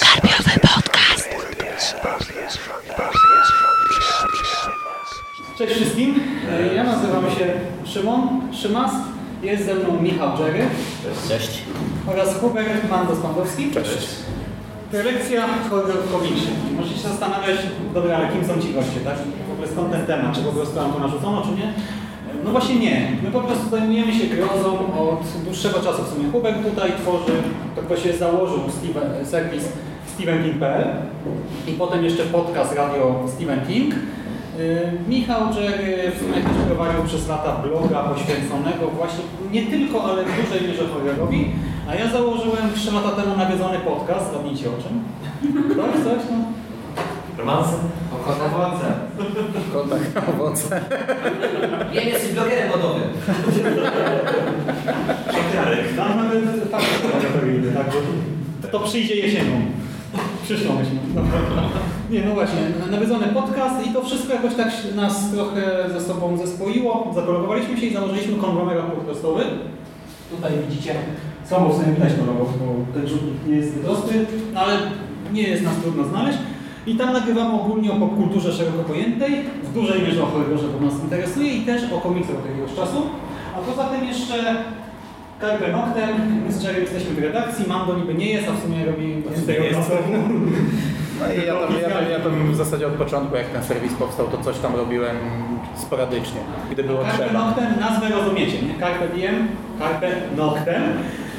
Karpiowy podcast. Cześć wszystkim, ja nazywam się Szymon Szymas, jest ze mną Michał Dżery Cześć. oraz Hubert Mandos-Pandowski. Cześć. Prelekcja komiksie. Możecie się zastanawiać, dobra, ale kim są ci goście, tak? W ogóle skąd ten temat, czy po prostu nam to narzucono, czy nie? No właśnie nie. My po prostu zajmujemy się grozą od dłuższego czasu w sumie. Hubert tutaj tworzy, to właśnie założył Steven, serwis StephenKing.pl i potem jeszcze podcast radio Stephen King. Yy, Michał Jerry w sumie też prowadził przez lata bloga poświęconego właśnie nie tylko, ale w dużej mierze horrorowi, a ja założyłem 3 lata temu nawiedzony podcast, zgadnijcie o czym. Coś, coś, no. Romanse? Owoce. Kontakt owoce. Ja jesteś blogerem modowym. Tam mamy fakty laboratoryjne, tak, bo to przyjdzie jesienią. Przyszłą jesienią. No. Nie, no właśnie, nawiedzony podcast i to wszystko jakoś tak nas trochę ze sobą zespoiło. Zakologowaliśmy się i założyliśmy konglomerat podcastowy. Tutaj widzicie, słabo w sumie widać to bo ten rzutnik nie jest no ale nie jest nas trudno znaleźć. I tam nagrywamy ogólnie o popkulturze szeroko pojętej, w dużej mierze o horrorze, bo nas interesuje i też o komiksach od jakiegoś czasu. A poza tym jeszcze Carpe Noctem, my z Jerry jesteśmy w redakcji, Mando niby nie jest, a w sumie robi z tego. No i ja tam, ja, tam, ja tam w zasadzie od początku, jak ten serwis powstał, to coś tam robiłem sporadycznie, gdy było Carpe trzeba. Noctem, nazwę rozumiecie, nie? Carpe diem, Carpe Noctem.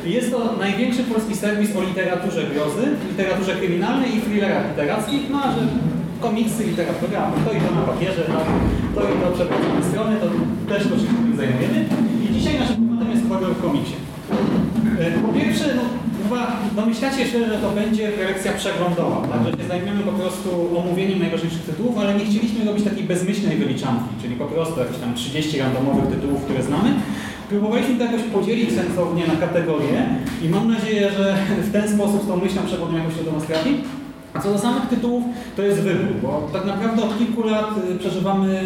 Jest to największy polski serwis o literaturze grozy, literaturze kryminalnej i thrillerach literackich, no a że komiksy, literatura, to i to na papierze, tak? to i to przeprowadzamy strony, to też to się tym zajmujemy. I dzisiaj naszym tematem jest horror w komiksie. E, Po pierwsze, no, chyba domyślacie się, że to będzie prelekcja przeglądowa, tak? że się zajmiemy po prostu omówieniem najważniejszych tytułów, ale nie chcieliśmy robić takiej bezmyślnej wyliczanki, czyli po prostu jakieś tam 30 randomowych tytułów, które znamy. Próbowaliśmy to jakoś podzielić sensownie na kategorie i mam nadzieję, że w ten sposób z tą myślą przewodnią jakoś się do nas trafi. A co do samych tytułów, to jest wybór, bo tak naprawdę od kilku lat y, przeżywamy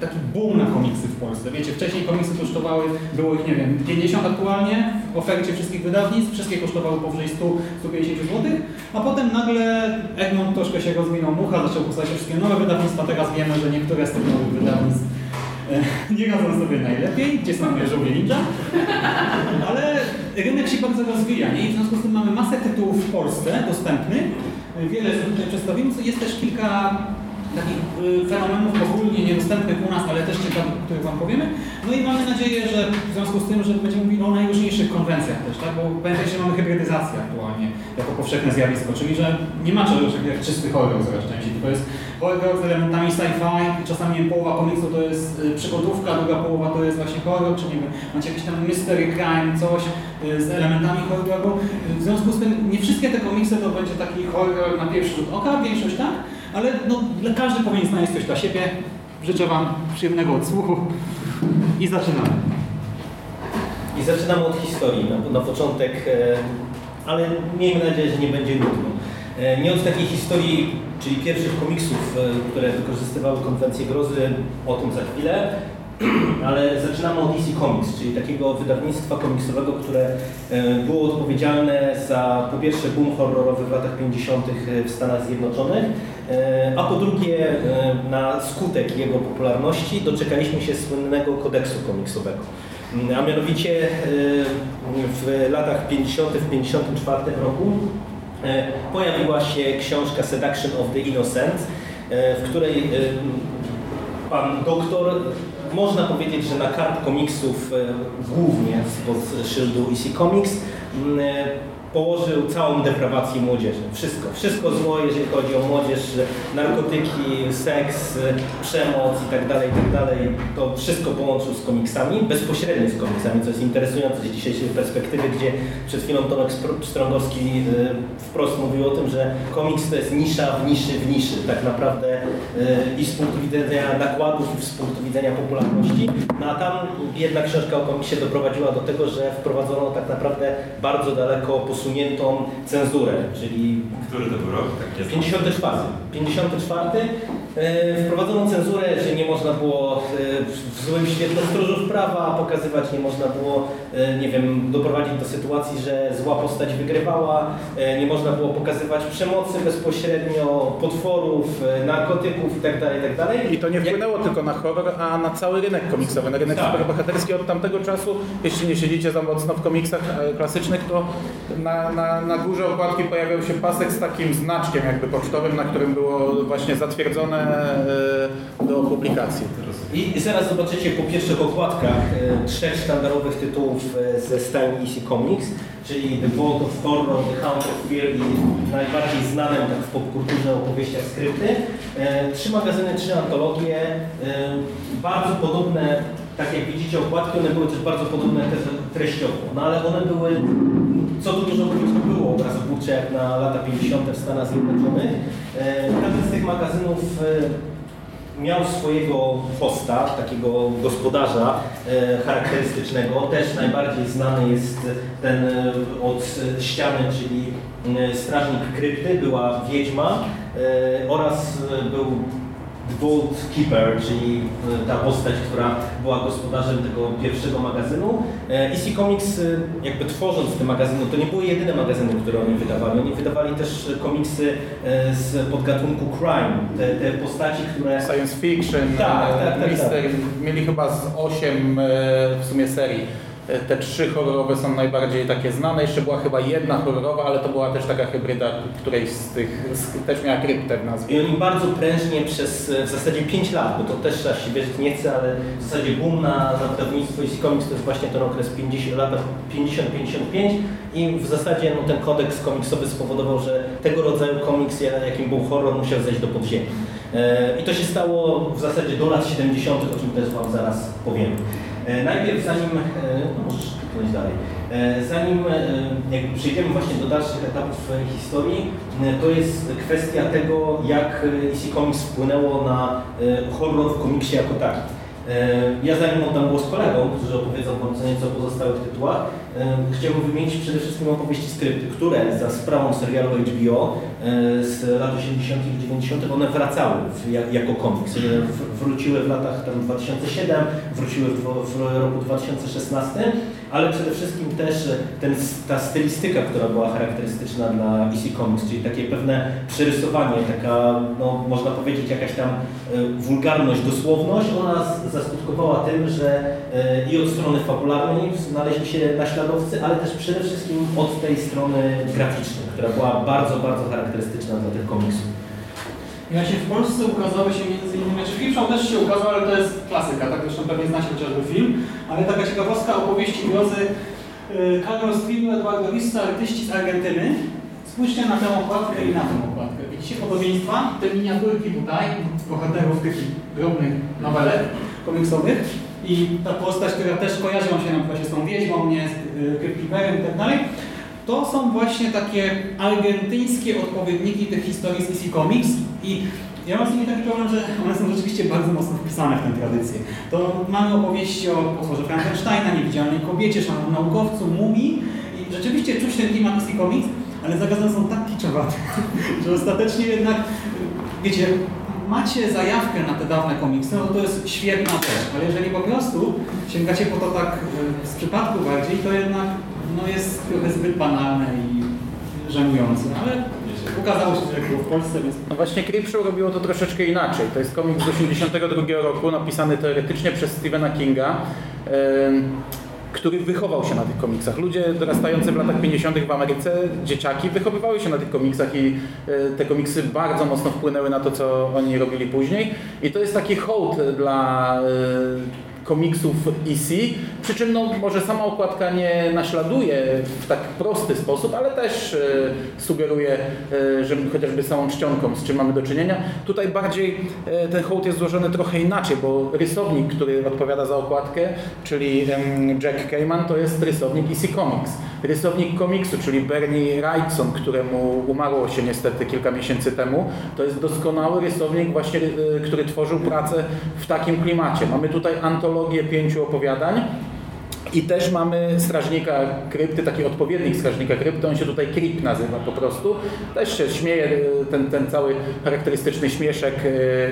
taki boom na komiksy w Polsce. Wiecie, wcześniej komiksy kosztowały, było ich, nie wiem, 50 aktualnie w ofercie wszystkich wydawnictw, wszystkie kosztowały powyżej 100-150 zł, a potem nagle Egmont troszkę się rozwinął, mucha, zaczął powstawać wszystkie nowe wydawnictwa, teraz wiemy, że niektóre z tych nowych wydawnictw nie radzą sobie najlepiej, gdzie są żółwie ninja, ale rynek się bardzo rozwija nie? i w związku z tym mamy masę tytułów w Polsce dostępnych, wiele z tutaj przedstawimy, jest też kilka takich y, fenomenów ogólnie niedostępnych u nas, ale też ciekawych, o których Wam powiemy. No i mamy nadzieję, że w związku z tym, że będziemy mówili o najróżniejszych konwencjach też, tak? bo pamiętajcie, że mamy hybrydyzację aktualnie jako powszechne zjawisko, czyli że nie ma czegoś jak czysty horror częściej, tylko jest horror z elementami sci-fi, czasami połowa komiksu to jest y, przygodówka, druga połowa to jest właśnie horror, czy nie wiem, macie jakiś tam mystery crime, coś y, z elementami horroru. W związku z tym nie wszystkie te komiksy to będzie taki horror na pierwszy rzut oka, większość tak, ale no, każdy powinien znaleźć coś dla siebie. Życzę Wam przyjemnego odsłuchu i zaczynamy. I zaczynamy od historii na, na początek, e, ale miejmy nadzieję, że nie będzie nudno. E, Nie od takiej historii, czyli pierwszych komiksów, e, które wykorzystywały konwencję grozy, o tym za chwilę, ale zaczynamy od DC Comics, czyli takiego wydawnictwa komiksowego, które e, było odpowiedzialne za po pierwsze boom horrorowy w latach 50. w Stanach Zjednoczonych, e, a po drugie e, na skutek jego popularności doczekaliśmy się słynnego kodeksu komiksowego. A mianowicie e, w latach 50. w 54 roku e, pojawiła się książka Seduction of the Innocent, e, w której e, pan doktor, można powiedzieć, że na kart komiksów e, głównie spod szyldu EC Comics e, położył całą deprawację młodzieży. Wszystko, wszystko zło, jeżeli chodzi o młodzież, narkotyki, seks, przemoc i tak dalej, i tak. To wszystko połączył z komiksami, bezpośrednio z komiksami, co jest interesujące z dzisiejszej perspektywy, gdzie przed chwilą Tomek Strągowski e, wprost mówił o tym, że komiks to jest nisza w niszy w niszy. Tak naprawdę e, i z punktu widzenia nakładów, i z punktu widzenia popularności. No a tam jedna książka o komiksie doprowadziła do tego, że wprowadzono tak naprawdę bardzo daleko posunięte posuniętą cenzurę, czyli Który to był rok? Tak jest. 54. 54. E, wprowadzono cenzurę, że nie można było e, w złym świetle stróżów prawa pokazywać, nie można było, e, nie wiem, doprowadzić do sytuacji, że zła postać wygrywała, e, nie można było pokazywać przemocy bezpośrednio, potworów, narkotyków itd. itd. I to nie wpłynęło tylko na horror, a na cały rynek komiksowy, na rynek Tak. superbohaterski od tamtego czasu. Jeśli nie siedzicie za mocno w komiksach klasycznych, to na, na, na górze okładki pojawiał się pasek z takim znaczkiem jakby pocztowym, na którym było właśnie zatwierdzone e, do publikacji. I zaraz zobaczycie po pierwszych okładkach e, trzech sztandarowych tytułów e, ze stajni EC Comics, czyli The Vault of Horror, The Hound of Fear i najbardziej znanym tak w popkulturze opowieściach skrypty. Trzy magazyny, trzy antologie, bardzo podobne, tak jak widzicie okładki, one były też bardzo podobne treściowo, no ale one były, co tu dużo mówić, było obrazotwórcze jak na lata 50. w Stanach Zjednoczonych. E, Każdy z tych magazynów e, miał swojego hosta, takiego gospodarza e, charakterystycznego. Też najbardziej znany jest ten od ściany, czyli strażnik krypty, była wiedźma oraz był Vault Keeper, czyli e, ta postać, która była gospodarzem tego pierwszego magazynu. E, EC Comics, e, jakby tworząc te magazyny, to nie były jedyne magazyny, które oni wydawali. Oni wydawali też komiksy e, z podgatunku crime. Te, te postaci, które Science fiction, Tak, e, tak, tak, mystery, mieli chyba z 8 w sumie serii. E, Te trzy horrorowe są najbardziej takie znane. Jeszcze była chyba jedna horrorowa, ale to była też taka hybryda którejś z tych, z, też miała kryptę w nazwie. I oni bardzo prężnie przez e, w zasadzie 5 lat, bo to też aż się wierzyć nie chce, ale w zasadzie boom na, wydawnictwo DC Comics to jest właśnie ten okres 50, lata 50-55 i w zasadzie no, ten kodeks komiksowy spowodował, że tego rodzaju komiks, ja- jakim był horror, musiał zejść do podziemi. E, I to się stało w zasadzie do lat 70., o czym też Wam zaraz powiem. Najpierw zanim, kliknąć dalej, E, zanim e, jakby przejdziemy właśnie do dalszych etapów historii, e, to jest kwestia tego, jak EC Comics wpłynęło na horror w komiksie jako taki. Ja zanim oddam głos kolegom, którzy opowiedzą co o pozostałych tytułach, chciałbym wymienić przede wszystkim opowieści skrypty, które za sprawą serialu HBO e, z lat 80. i 90. one wracały w, jak, jako komiks. E, Wróciły w latach tam 2007, wróciły w, w roku 2016, ale przede wszystkim też e, ten, ta stylistyka, która była charakterystyczna dla EC Comics, czyli takie pewne przerysowanie, taka, no, można powiedzieć, jakaś tam wulgarność, dosłowność, ona zaskutkowała tym, że i od strony fabularnej znaleźli się ale też przede wszystkim od tej strony graficznej, która była bardzo, bardzo charakterystyczna dla tych komiksów. Ja się w Polsce ukazały się między innymi, czy Creepshow też się ukazał, ale to jest klasyka, tak zresztą pewnie znacie chociażby film, ale taka ciekawostka opowieści grozy y, Carlos Trillo, Eduardo Vista, artyści z Argentyny. Spójrzcie na tę okładkę i na tę okładkę. Widzicie podobieństwa? Te miniaturki tutaj, bohaterów tych drobnych nowelek komiksowych i ta postać, która też kojarzy się na przykład z tą wieźmą, nie, z y, Crypt Keeperem i tak dalej, to są właśnie takie argentyńskie odpowiedniki tych historii z DC Comics i ja mam z nimi taki problem, że one są rzeczywiście bardzo mocno wpisane w tę tradycję. To mamy opowieści o potworze Frankensteina, niewidzialnej kobiecie, szalonym naukowcu, mumii i rzeczywiście czuć ten klimat DC Comics, ale zagadnienia są tak kiczowate, że ostatecznie jednak, wiecie, macie zajawkę na te dawne komiksy, no to jest świetna rzecz, ale jeżeli po prostu sięgacie po to tak y, z przypadku bardziej, to jednak no jest trochę zbyt banalne i żenujące, ale ukazało się, że było w Polsce, więc No właśnie Creepshow robiło to troszeczkę inaczej. To jest komiks z 1982 roku, napisany teoretycznie przez Stephena Kinga, który wychował się na tych komiksach. Ludzie dorastający w latach 50. w Ameryce, dzieciaki, wychowywały się na tych komiksach i e, te komiksy bardzo mocno wpłynęły na to, co oni robili później. I to jest taki hołd dla e, komiksów EC, przy czym no, może sama okładka nie naśladuje w tak prosty sposób, ale też e, sugeruje, e, że chociażby samą czcionką, z czym mamy do czynienia. Tutaj bardziej e, ten hołd jest złożony trochę inaczej, bo rysownik, który odpowiada za okładkę, czyli Jack Cayman, to jest rysownik EC Comics. Rysownik komiksu, czyli Bernie Wrightson, któremu umarło się niestety kilka miesięcy temu, to jest doskonały rysownik właśnie, który tworzył pracę w takim klimacie. Mamy tutaj antologię pięciu opowiadań I też mamy strażnika krypty, taki odpowiednik strażnika krypty, on się tutaj Krip nazywa po prostu. Też się śmieje e, ten, ten cały charakterystyczny śmieszek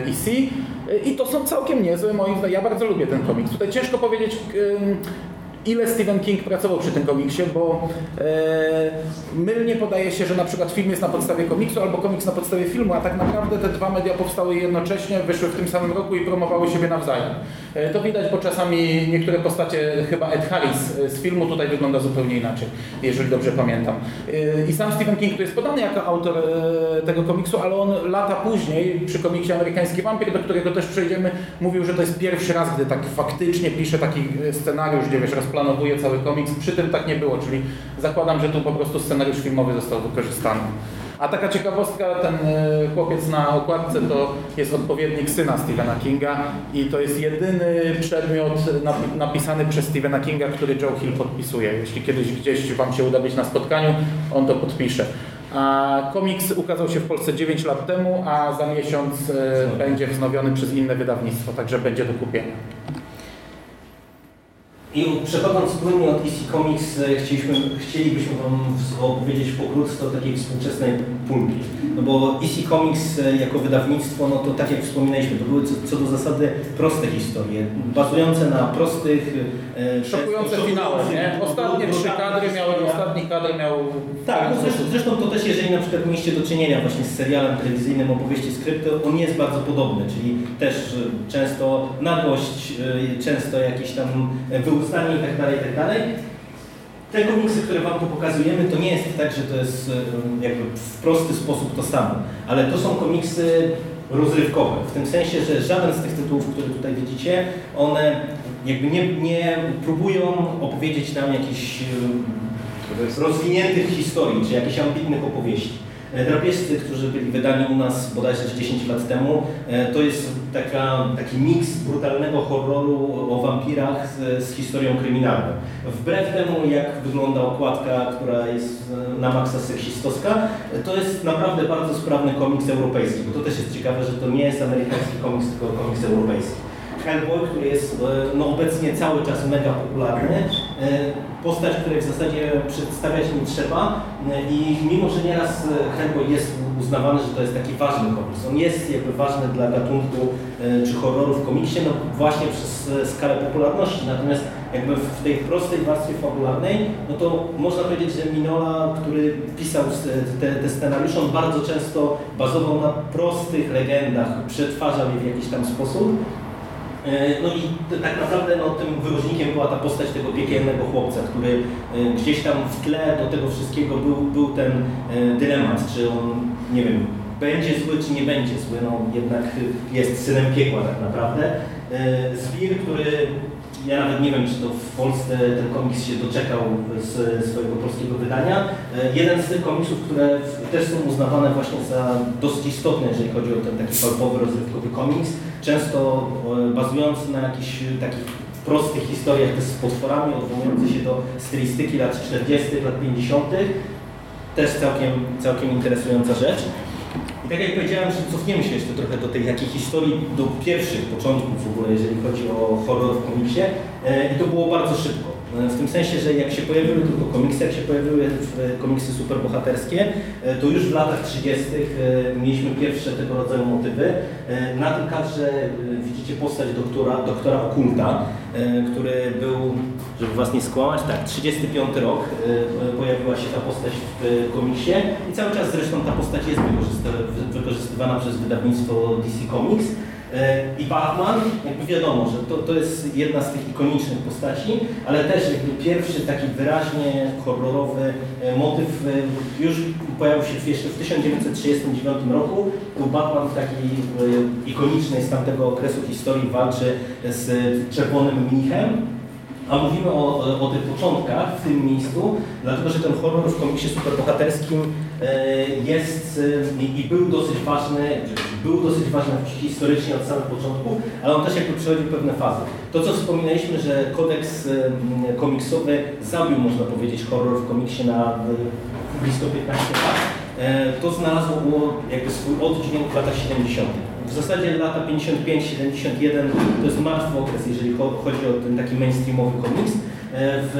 EC. E, I to są całkiem niezłe, moim zdaniem. Ja bardzo lubię ten komiks. Tutaj ciężko powiedzieć, ile Stephen King pracował przy tym komiksie, bo e, mylnie podaje się, że na przykład film jest na podstawie komiksu albo komiks na podstawie filmu, a tak naprawdę te dwa media powstały jednocześnie, wyszły w tym samym roku i promowały siebie nawzajem. E, to widać, bo czasami niektóre postacie, chyba Ed Harris e, z filmu tutaj wygląda zupełnie inaczej, jeżeli dobrze pamiętam. E, I sam Stephen King tu jest podany jako autor e, tego komiksu, ale on lata później przy komiksie Amerykański Wampir, do którego też przejdziemy, mówił, że to jest pierwszy raz, gdy tak faktycznie pisze taki e, scenariusz, gdzie wiesz, rozplanowuje cały komiks. Przy tym tak nie było, czyli zakładam, że tu po prostu scenariusz filmowy został wykorzystany. A taka ciekawostka, ten e, chłopiec na okładce to jest odpowiednik syna Stephena Kinga i to jest jedyny przedmiot napi- napisany przez Stephena Kinga, który Joe Hill podpisuje. Jeśli kiedyś gdzieś Wam się uda być na spotkaniu, on to podpisze. A komiks ukazał się w Polsce 9 lat temu, a za miesiąc e, będzie wznowiony przez inne wydawnictwo, także będzie do kupienia. I przechodząc płynnie od EC Comics, e, chcieliśmy, chcielibyśmy Wam opowiedzieć pokrótce o takiej współczesnej pulpie. No bo EC Comics e, jako wydawnictwo, no to tak jak wspominaliśmy, to były co, co do zasady proste historie, bazujące na prostych... e, Szokujące finały, nie? Ostatnie trzy kadry miały, ostatni kadr miał... Tak, no zresztą, zresztą to też, jeżeli na przykład mieliście do czynienia właśnie z serialem telewizyjnym opowieści skrypty, on jest bardzo podobny, czyli też e, często nagłość, e, często jakieś tam e, i tak dalej, i tak dalej. Te komiksy, które Wam tu pokazujemy, to nie jest tak, że to jest jakby w prosty sposób to samo, ale to są komiksy rozrywkowe, w tym sensie, że żaden z tych tytułów, które tutaj widzicie, one jakby nie, nie próbują opowiedzieć nam jakichś rozwiniętych historii, czy jakichś ambitnych opowieści. Drapieżcy, którzy byli wydani u nas bodajże z 10 lat temu, e, to jest taka, taki miks brutalnego horroru o wampirach z, z historią kryminalną. Wbrew temu, jak wygląda okładka, która jest e, na maksa seksistowska, to jest naprawdę bardzo sprawny komiks europejski, bo to też jest ciekawe, że to nie jest amerykański komiks, tylko komiks europejski. Hellboy, który jest e, no, obecnie cały czas mega popularny. E, Postać, której w zasadzie przedstawiać nie trzeba e, i mimo, że nieraz Hellboy jest uznawany, że to jest taki ważny komiks. On jest jakby ważny dla gatunku czy horroru w komiksie, no właśnie przez skalę popularności. Natomiast jakby w tej prostej warstwie fabularnej, no to można powiedzieć, że Minola, który pisał te, te scenariusze, on bardzo często bazował na prostych legendach, przetwarzał je w jakiś tam sposób. E, No i tak naprawdę no, tym wyróżnikiem była ta postać tego piekielnego chłopca, który e, gdzieś tam w tle do tego wszystkiego był, był ten e, dylemat, czy on, nie wiem, będzie zły, czy nie będzie zły, no jednak jest synem piekła tak naprawdę. Zwir, który ja nawet nie wiem, czy to w Polsce ten komiks się doczekał z swojego polskiego wydania. Jeden z tych komiksów, które też są uznawane właśnie za dosyć istotne, jeżeli chodzi o ten taki palpowy, rozrywkowy komiks, często e, bazujący na jakichś takich prostych historiach z potworami, odwołujący się do stylistyki lat 40., lat 50., też całkiem, całkiem interesująca rzecz. I tak jak powiedziałem, że cofniemy się jeszcze trochę do tej takiej historii, do pierwszych początków w ogóle, jeżeli chodzi o horror w komiksie. E, I to było bardzo szybko. E, W tym sensie, że jak się pojawiły tylko komiksy, jak się pojawiły e, komiksy superbohaterskie, e, to już w latach 30. e, mieliśmy pierwsze tego rodzaju motywy. Na tym kadrze widzicie postać doktora, doktora Okulta, który był, żeby was nie skłamać, tak, 35 rok pojawiła się ta postać w komiksie i cały czas zresztą ta postać jest wykorzystywana przez wydawnictwo DC Comics. E, I Batman, jakby wiadomo, że to, to jest jedna z tych ikonicznych postaci, ale też jakby pierwszy taki wyraźnie horrorowy e, motyw e, już pojawił się jeszcze w 1939 roku. Był Batman w takiej ikonicznej z tamtego okresu historii walczy z czerwonym mnichem. A mówimy o, o tych początkach w tym miejscu, dlatego że ten horror w komiksie superbohaterskim jest i był dosyć ważny, był dosyć ważny historycznie od samego początku, ale on też jakby przechodził pewne fazy. To co wspominaliśmy, że kodeks e, komiksowy zabił, można powiedzieć, horror w komiksie na e, blisko 15 lat, e, to znalazło jakby swój oddźwięk w latach 70. W zasadzie lata 55-71 to jest martwy okres, jeżeli cho- chodzi o ten taki mainstreamowy komiks. W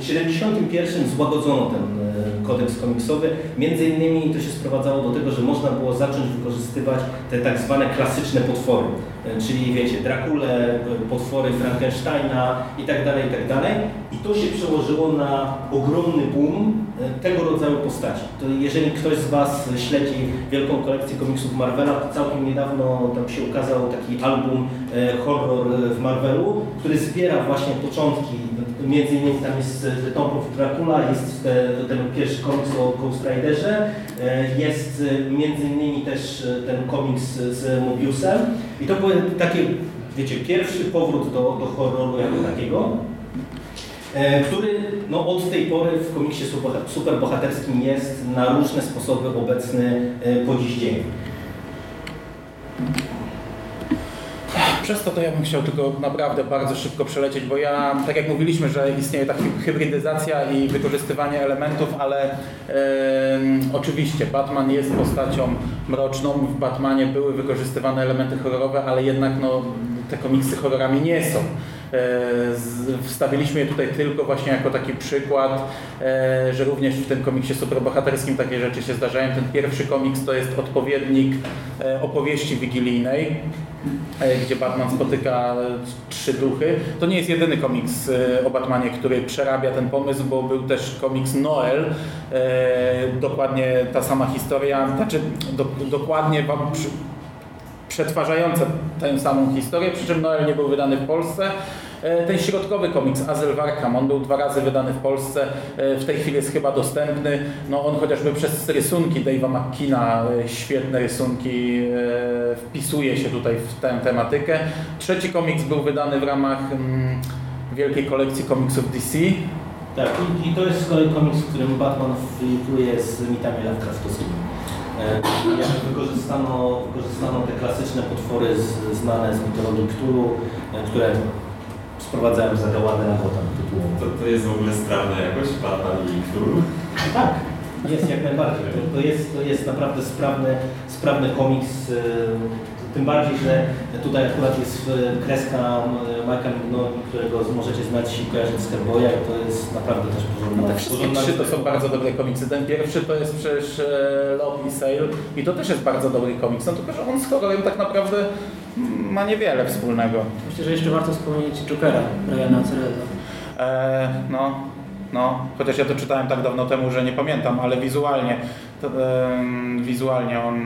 71 złagodzono ten e, kodeks komiksowy. Między innymi to się sprowadzało do tego, że można było zacząć wykorzystywać te tak zwane klasyczne potwory. E, Czyli wiecie, Drakule, potwory Frankensteina tak tak dalej. I to się przełożyło na ogromny boom e, tego rodzaju postaci. To jeżeli ktoś z Was śledzi wielką kolekcję komiksów Marvela, to całkiem niedawno tam się ukazał taki album e, horror w Marvelu, który zbiera właśnie początki. Między innymi tam jest The Tomb of Dracula, jest te, ten pierwszy komiks o Ghost Riderze, e, jest e, między innymi też e, ten komiks z Mobiusem. I to były takie, wiecie, pierwszy powrót do, do horroru jako takiego. E, który no, od tej pory w komiksie super- superbohaterskim jest na różne sposoby obecny e, po dziś dzień. Przez to, to ja bym chciał tylko naprawdę bardzo szybko przelecieć, bo ja, tak jak mówiliśmy, że istnieje ta hy- hybrydyzacja i wykorzystywanie elementów, ale em, oczywiście Batman jest postacią mroczną, w Batmanie były wykorzystywane elementy horrorowe, ale jednak no, te komiksy horrorami nie są. E, Wstawiliśmy je tutaj tylko właśnie jako taki przykład, e, że również w tym komiksie superbohaterskim takie rzeczy się zdarzają. Ten pierwszy komiks to jest odpowiednik e, opowieści wigilijnej, gdzie Batman spotyka e, trzy duchy. To nie jest jedyny komiks e, o Batmanie, który przerabia ten pomysł, bo był też komiks Noel, e, dokładnie ta sama historia, znaczy do, dokładnie przetwarzające tę samą historię, przy czym Noel nie był wydany w Polsce. E, Ten środkowy komiks Azyl w Arkham, on był dwa razy wydany w Polsce, e, w tej chwili jest chyba dostępny. No on chociażby przez rysunki Dave'a McKeana, e, świetne rysunki, wpisuje się tutaj w tę tematykę. Trzeci komiks był wydany w ramach mm, wielkiej kolekcji komiksów DC. Tak, i, i to jest z kolei komiks, w którym Batman flirtuje z mitami Lovecraftowskimi. Jak wykorzystano, wykorzystano te klasyczne potwory z, znane z mitologii Cthulhu, które sprowadzają zagałady na wodę tytułową. To, to jest w ogóle sprawne jakoś, Batman i Cthulhu? Tak, jest jak najbardziej. To, to, jest, to jest naprawdę sprawny, sprawny komiks. e, Tym bardziej, że tutaj akurat jest e, kreska e, Mike'a Mignoli, którego możecie znać i kojarzyć z Hellboya i to jest naprawdę też porządna. No te wszystkie porządna trzy to są bardzo dobre komiksy. Ten pierwszy to jest przecież e, Love i Sale i to też jest bardzo dobry komiks, no tylko że on z horrorem tak naprawdę ma niewiele wspólnego. Myślę, że jeszcze warto wspomnieć Jokera, Briana Azarella. E, no, no, chociaż ja to czytałem tak dawno temu, że nie pamiętam, ale wizualnie, wizualnie on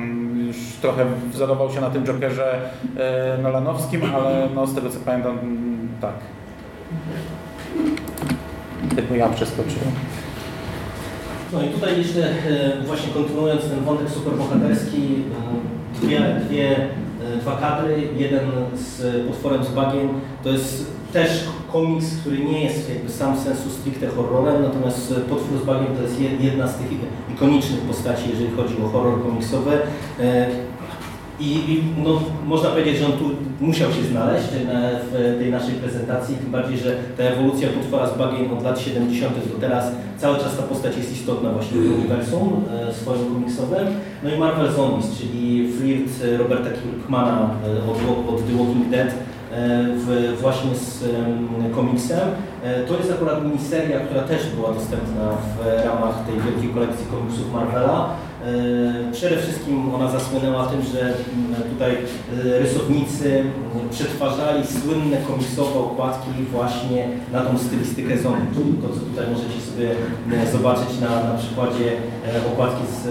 już trochę wzorował się na tym Jokerze e, Nolanowskim, ale no, z tego co pamiętam, tak. Tylko ja przeskoczyłem. No i tutaj jeszcze e, właśnie kontynuując ten wątek superbohaterski, e, dwie, dwie, dwa kadry, jeden z potworem z bagien, to jest też komiks, który nie jest jakby sam sensu stricte horrorem, natomiast potwór z bagien to jest jed- jedna z tych ikonicznych postaci, jeżeli chodzi o horror komiksowy. E, I, no, można powiedzieć, że on tu musiał się znaleźć na, w tej naszej prezentacji, tym bardziej, że ta ewolucja potwora z bagien od lat 70. do teraz cały czas ta postać jest istotna właśnie w uniwersum e, swoim komiksowym. No i Marvel Zombies, czyli flirt e, Roberta Kirkmana e, od, od The Walking Dead e, w, właśnie z em, komiksem. E, To jest akurat miniseria, która też była dostępna w ramach tej wielkiej kolekcji komiksów Marvela. E, Przede wszystkim ona zasłynęła tym, że mm, tutaj e, rysownicy przetwarzali słynne komiksowe okładki właśnie na tą stylistykę zombie. To, co tutaj możecie sobie e, zobaczyć na, na przykładzie e, okładki z,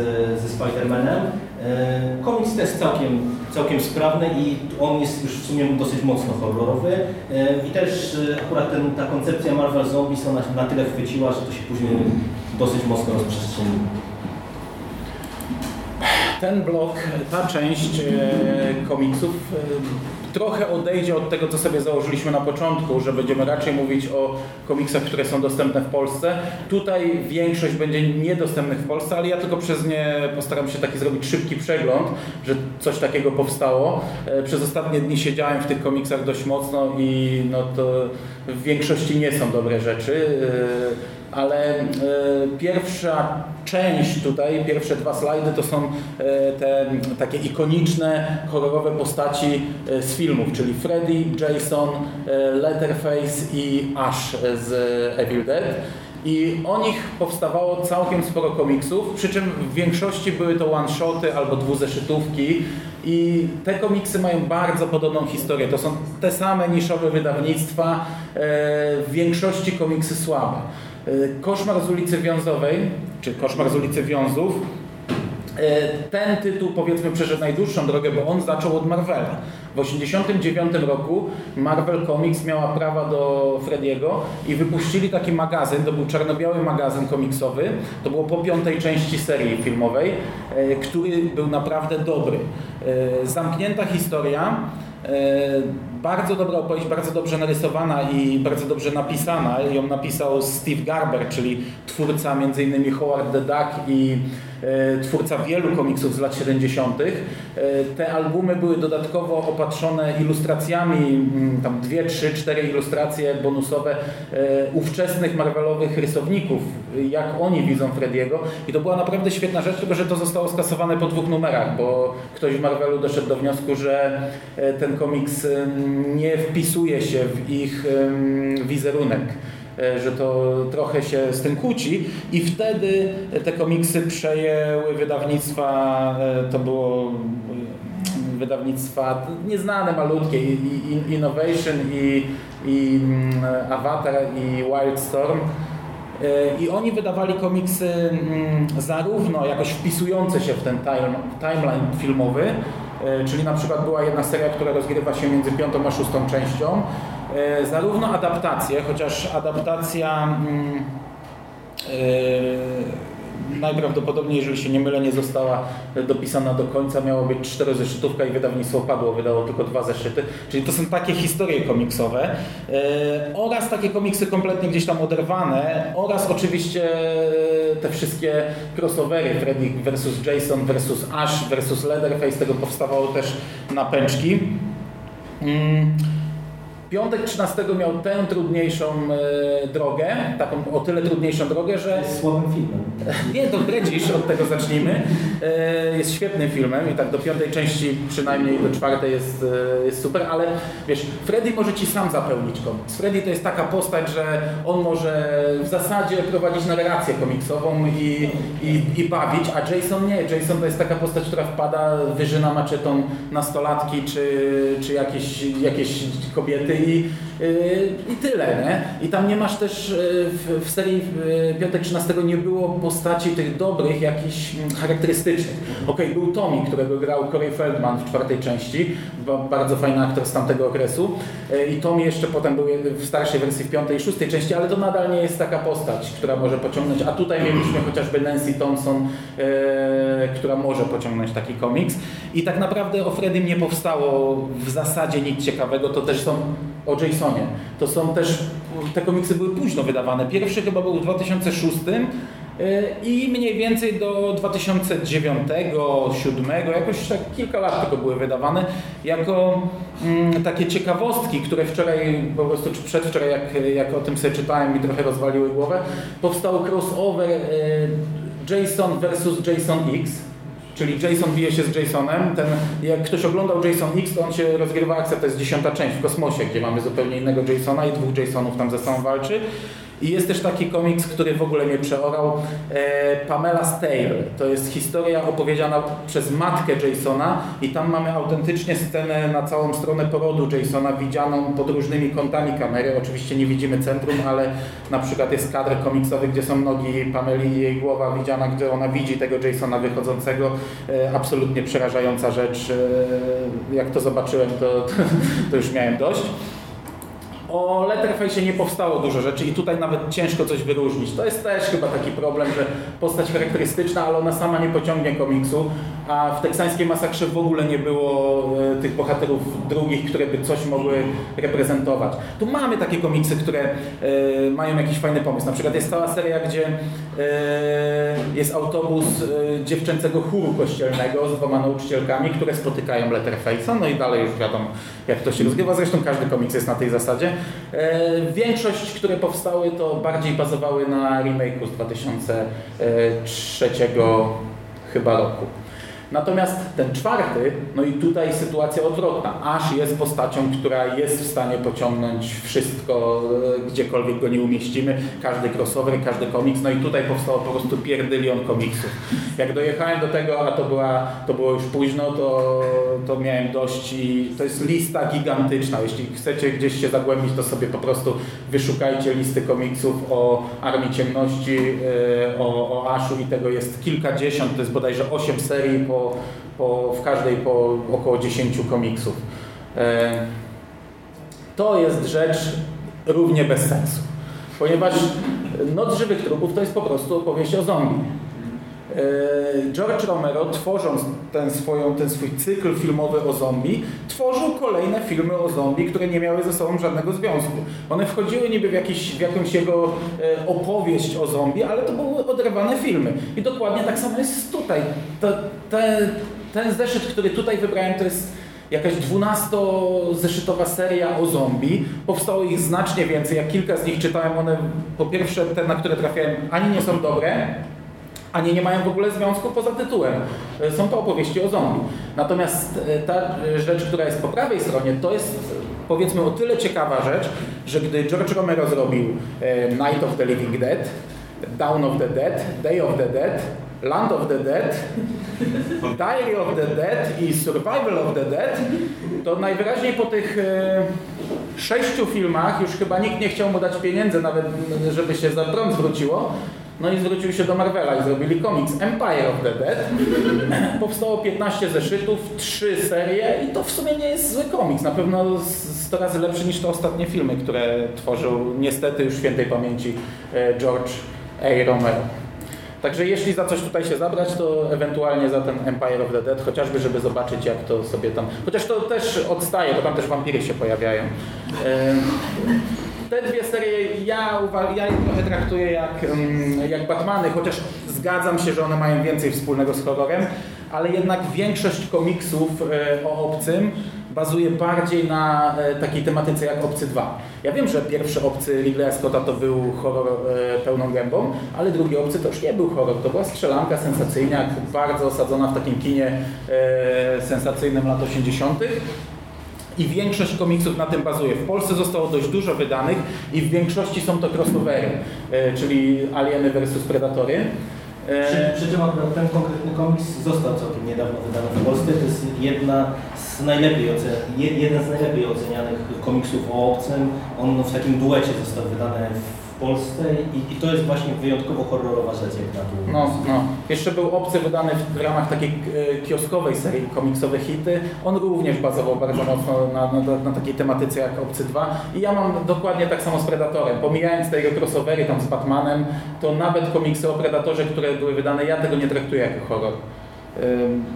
ze Spider-Manem. E, Komiks też całkiem, całkiem sprawny i on jest już w sumie dosyć mocno horrorowy. E, I też e, akurat ten, ta koncepcja Marvel Zombies ona na tyle chwyciła, że to się później dosyć mocno rozprzestrzeniło. Ten blok, ta część e, komiksów trochę odejdzie od tego, co sobie założyliśmy na początku, że będziemy raczej mówić o komiksach, które są dostępne w Polsce. Tutaj większość będzie niedostępnych w Polsce, ale ja tylko przez nie postaram się taki zrobić szybki przegląd, że coś takiego powstało. E, Przez ostatnie dni siedziałem w tych komiksach dość mocno i no to w większości nie są dobre rzeczy. E, ale e, pierwsza część tutaj, pierwsze dwa slajdy to są e, te takie ikoniczne, horrorowe postaci e, z filmów, czyli Freddy, Jason, e, Letterface i Ash z Evil Dead. I o nich powstawało całkiem sporo komiksów, przy czym w większości były to one-shoty albo dwuzeszytówki. I te komiksy mają bardzo podobną historię. To są te same niszowe wydawnictwa, w większości komiksy słabe. E, Koszmar z ulicy Wiązowej, czy Koszmar z ulicy Wiązów, E, ten tytuł powiedzmy przeszedł najdłuższą drogę, bo on zaczął od Marvela. W 1989 roku Marvel Comics miała prawa do Frediego i wypuścili taki magazyn, to był czarno-biały magazyn komiksowy, to było po piątej części serii filmowej, e, który był naprawdę dobry. Zamknięta historia, Bardzo dobra opowieść, bardzo dobrze narysowana i bardzo dobrze napisana. Ją napisał Steve Garber, czyli twórca m.in. Howard the Duck i twórca wielu komiksów z lat 70. E, Te albumy były dodatkowo opatrzone ilustracjami, mm, tam dwie, trzy, cztery ilustracje bonusowe e, ówczesnych Marvelowych rysowników, jak oni widzą Frediego. I to była naprawdę świetna rzecz, tylko że to zostało skasowane po dwóch numerach, bo ktoś w Marvelu doszedł do wniosku, że e, ten komiks em, nie wpisuje się w ich wizerunek e, że to trochę się z tym kłóci i wtedy te komiksy przejęły wydawnictwa, e, to było e, wydawnictwa nieznane, malutkie, i, Innovation i, i mm, Avatar i Wildstorm. E, I oni wydawali komiksy mm, zarówno jakoś wpisujące się w ten time, timeline filmowy, e, czyli na przykład była jedna seria, która rozgrywa się między piątą a szóstą częścią, e, zarówno adaptacje, chociaż adaptacja mm, e, najprawdopodobniej, jeżeli się nie mylę, nie została dopisana do końca. Miało być czterozeszytówka i wydawnictwo padło, wydało tylko dwa zeszyty. Czyli to są takie historie komiksowe e, oraz takie komiksy kompletnie gdzieś tam oderwane oraz oczywiście e, te wszystkie crossovery Freddy versus Jason versus Ash versus Leatherface. Tego powstawało też na pęczki. Mm. Piątek 13 miał tę trudniejszą e, drogę, taką o tyle trudniejszą drogę, że Jest słabym filmem. nie, to Bredzisz, od tego zacznijmy. E, Jest świetnym filmem i tak do piątej części, przynajmniej do czwartej jest, e, jest super, ale wiesz, Freddy może ci sam zapełnić komiks. Freddy to jest taka postać, że on może w zasadzie prowadzić narrację komiksową i, i, i bawić, a Jason nie. Jason to jest taka postać, która wpada, wyżyna maczetą nastolatki czy, czy jakieś, jakieś kobiety i, yy, i tyle, nie? I tam nie masz też yy, w, w serii yy, Piątek 13 nie było postaci tych dobrych, jakichś mm, charakterystycznych. Okej, był Tommy, którego grał Corey Feldman w czwartej części, ba- bardzo fajny aktor z tamtego okresu i Tommy jeszcze potem był w starszej wersji w piątej i szóstej części, ale to nadal nie jest taka postać, która może pociągnąć, a tutaj mieliśmy chociażby Nancy Thompson, która może pociągnąć taki komiks i tak naprawdę o Freddym nie powstało w zasadzie nic ciekawego, to też są o Jasonie. To są też, te komiksy były późno wydawane. Pierwszy chyba był w 2006 yy, i mniej więcej do 2009, 2007, jakoś tak kilka lat tylko były wydawane, jako mm, takie ciekawostki, które wczoraj, po prostu czy przedwczoraj, jak, jak o tym sobie czytałem, mi trochę rozwaliły głowę, powstał crossover yy, Jason versus Jason X, Czyli Jason bije się z Jasonem. Ten, jak ktoś oglądał Jason X, to on się rozgrywa akcja, to jest dziesiąta część w kosmosie, gdzie mamy zupełnie innego Jasona i dwóch Jasonów tam ze sobą walczy. I jest też taki komiks, który w ogóle mnie przeorał, e, Pamela's Tale. To jest historia opowiedziana przez matkę Jasona i tam mamy autentycznie scenę na całą stronę porodu Jasona, widzianą pod różnymi kątami kamery. Oczywiście nie widzimy centrum, ale na przykład jest kadr komiksowy, gdzie są nogi Pameli i jej głowa widziana, gdzie ona widzi tego Jasona wychodzącego. E, absolutnie przerażająca rzecz. E, jak to zobaczyłem, to, to już miałem dość. O Letterface nie powstało dużo rzeczy i tutaj nawet ciężko coś wyróżnić. To jest też chyba taki problem, że postać charakterystyczna, ale ona sama nie pociągnie komiksu, a w teksańskiej masakrze w ogóle nie było e, tych bohaterów drugich, które by coś mogły reprezentować. Tu mamy takie komiksy, które e, mają jakiś fajny pomysł. Na przykład jest cała seria, gdzie e, jest autobus e, dziewczęcego chóru kościelnego z dwoma nauczycielkami, które spotykają Letterface'a, no i dalej już wiadomo jak to się rozgrywa, zresztą każdy komiks jest na tej zasadzie. E, Większość, które powstały to bardziej bazowały na remake'u z 2003 chyba roku. Natomiast ten czwarty, no i tutaj sytuacja odwrotna. Aż jest postacią, która jest w stanie pociągnąć wszystko, e, gdziekolwiek go nie umieścimy. Każdy crossover, każdy komiks. No i tutaj powstało po prostu pierdylion komiksów. Jak dojechałem do tego, a to, była, to było już późno, to, to miałem dość i to jest lista gigantyczna. Jeśli chcecie gdzieś się zagłębić, to sobie po prostu wyszukajcie listy komiksów o Armii Ciemności, e, o, o Ashu i tego jest kilkadziesiąt, to jest bodajże 8 serii po, po, w każdej po około 10 komiksów. E, To jest rzecz równie bez sensu, ponieważ Noc Żywych Trupów to jest po prostu opowieść o zombie. E, George Romero, tworząc ten, swoją, ten swój cykl filmowy o zombie, tworzył kolejne filmy o zombie, które nie miały ze sobą żadnego związku. One wchodziły niby w, jakiś, w jakąś jego e, opowieść o zombie, ale to były oderwane filmy. I dokładnie tak samo jest tutaj. Te, ten zeszyt, który tutaj wybrałem, to jest jakaś 12-zeszytowa seria o zombie. Powstało ich znacznie więcej. Jak kilka z nich czytałem, one po pierwsze te, na które trafiałem, ani nie są dobre, ani nie mają w ogóle związku poza tytułem. E, Są to opowieści o zombie. Natomiast e, ta e, rzecz, która jest po prawej stronie, to jest powiedzmy o tyle ciekawa rzecz, że gdy George Romero zrobił Night of the Living Dead, Dawn of the Dead, Day of the Dead, Land of the Dead, Diary of the Dead i Survival of the Dead, to najwyraźniej po tych sześciu filmach już chyba nikt nie chciał mu dać pieniędzy, nawet żeby się za prąd zwróciło. No i zwrócił się do Marvela i zrobili komiks Empire of the Dead. Powstało 15 zeszytów, 3 serie i to w sumie nie jest zły komiks. Na pewno z- 100 razy lepszy niż te ostatnie filmy, które tworzył niestety już świętej pamięci e, George A. Romero. Także jeśli za coś tutaj się zabrać, to ewentualnie za ten Empire of the Dead, chociażby żeby zobaczyć jak to sobie tam... Chociaż to też odstaje, bo tam też wampiry się pojawiają. Te dwie serie ja, ja je trochę traktuję jak, jak Batmany, chociaż zgadzam się, że one mają więcej wspólnego z horrorem, ale jednak większość komiksów e, o obcym bazuje bardziej na e, takiej tematyce jak Obcy 2. Ja wiem, że pierwszy Obcy Ridleya Scotta to był horror e, pełną gębą, ale drugi Obcy to już nie był horror, to była strzelanka sensacyjna, bardzo osadzona w takim kinie sensacyjnym lat 80. I większość komiksów na tym bazuje. W Polsce zostało dość dużo wydanych i w większości są to crossovery, e, czyli Alieny versus Predatory. E, Przy, przy czym ten konkretny komiks został całkiem niedawno wydany w Polsce. To jest jedna z najlepiej jeden z najlepiej ocenianych komiksów o obcym. On w takim duecie został wydany w Polsce i, i to jest właśnie wyjątkowo horrorowa rzecz jak na tu. No, no. Jeszcze był obcy wydany w, w ramach takiej e, kioskowej serii komiksowe hity. On również bazował bardzo mocno na, na, na takiej tematyce jak Obcy 2. I ja mam dokładnie tak samo z Predatorem. Pomijając te jego crossovery tam z Batmanem, to nawet komiksy o Predatorze, które były wydane, ja tego nie traktuję jako horror.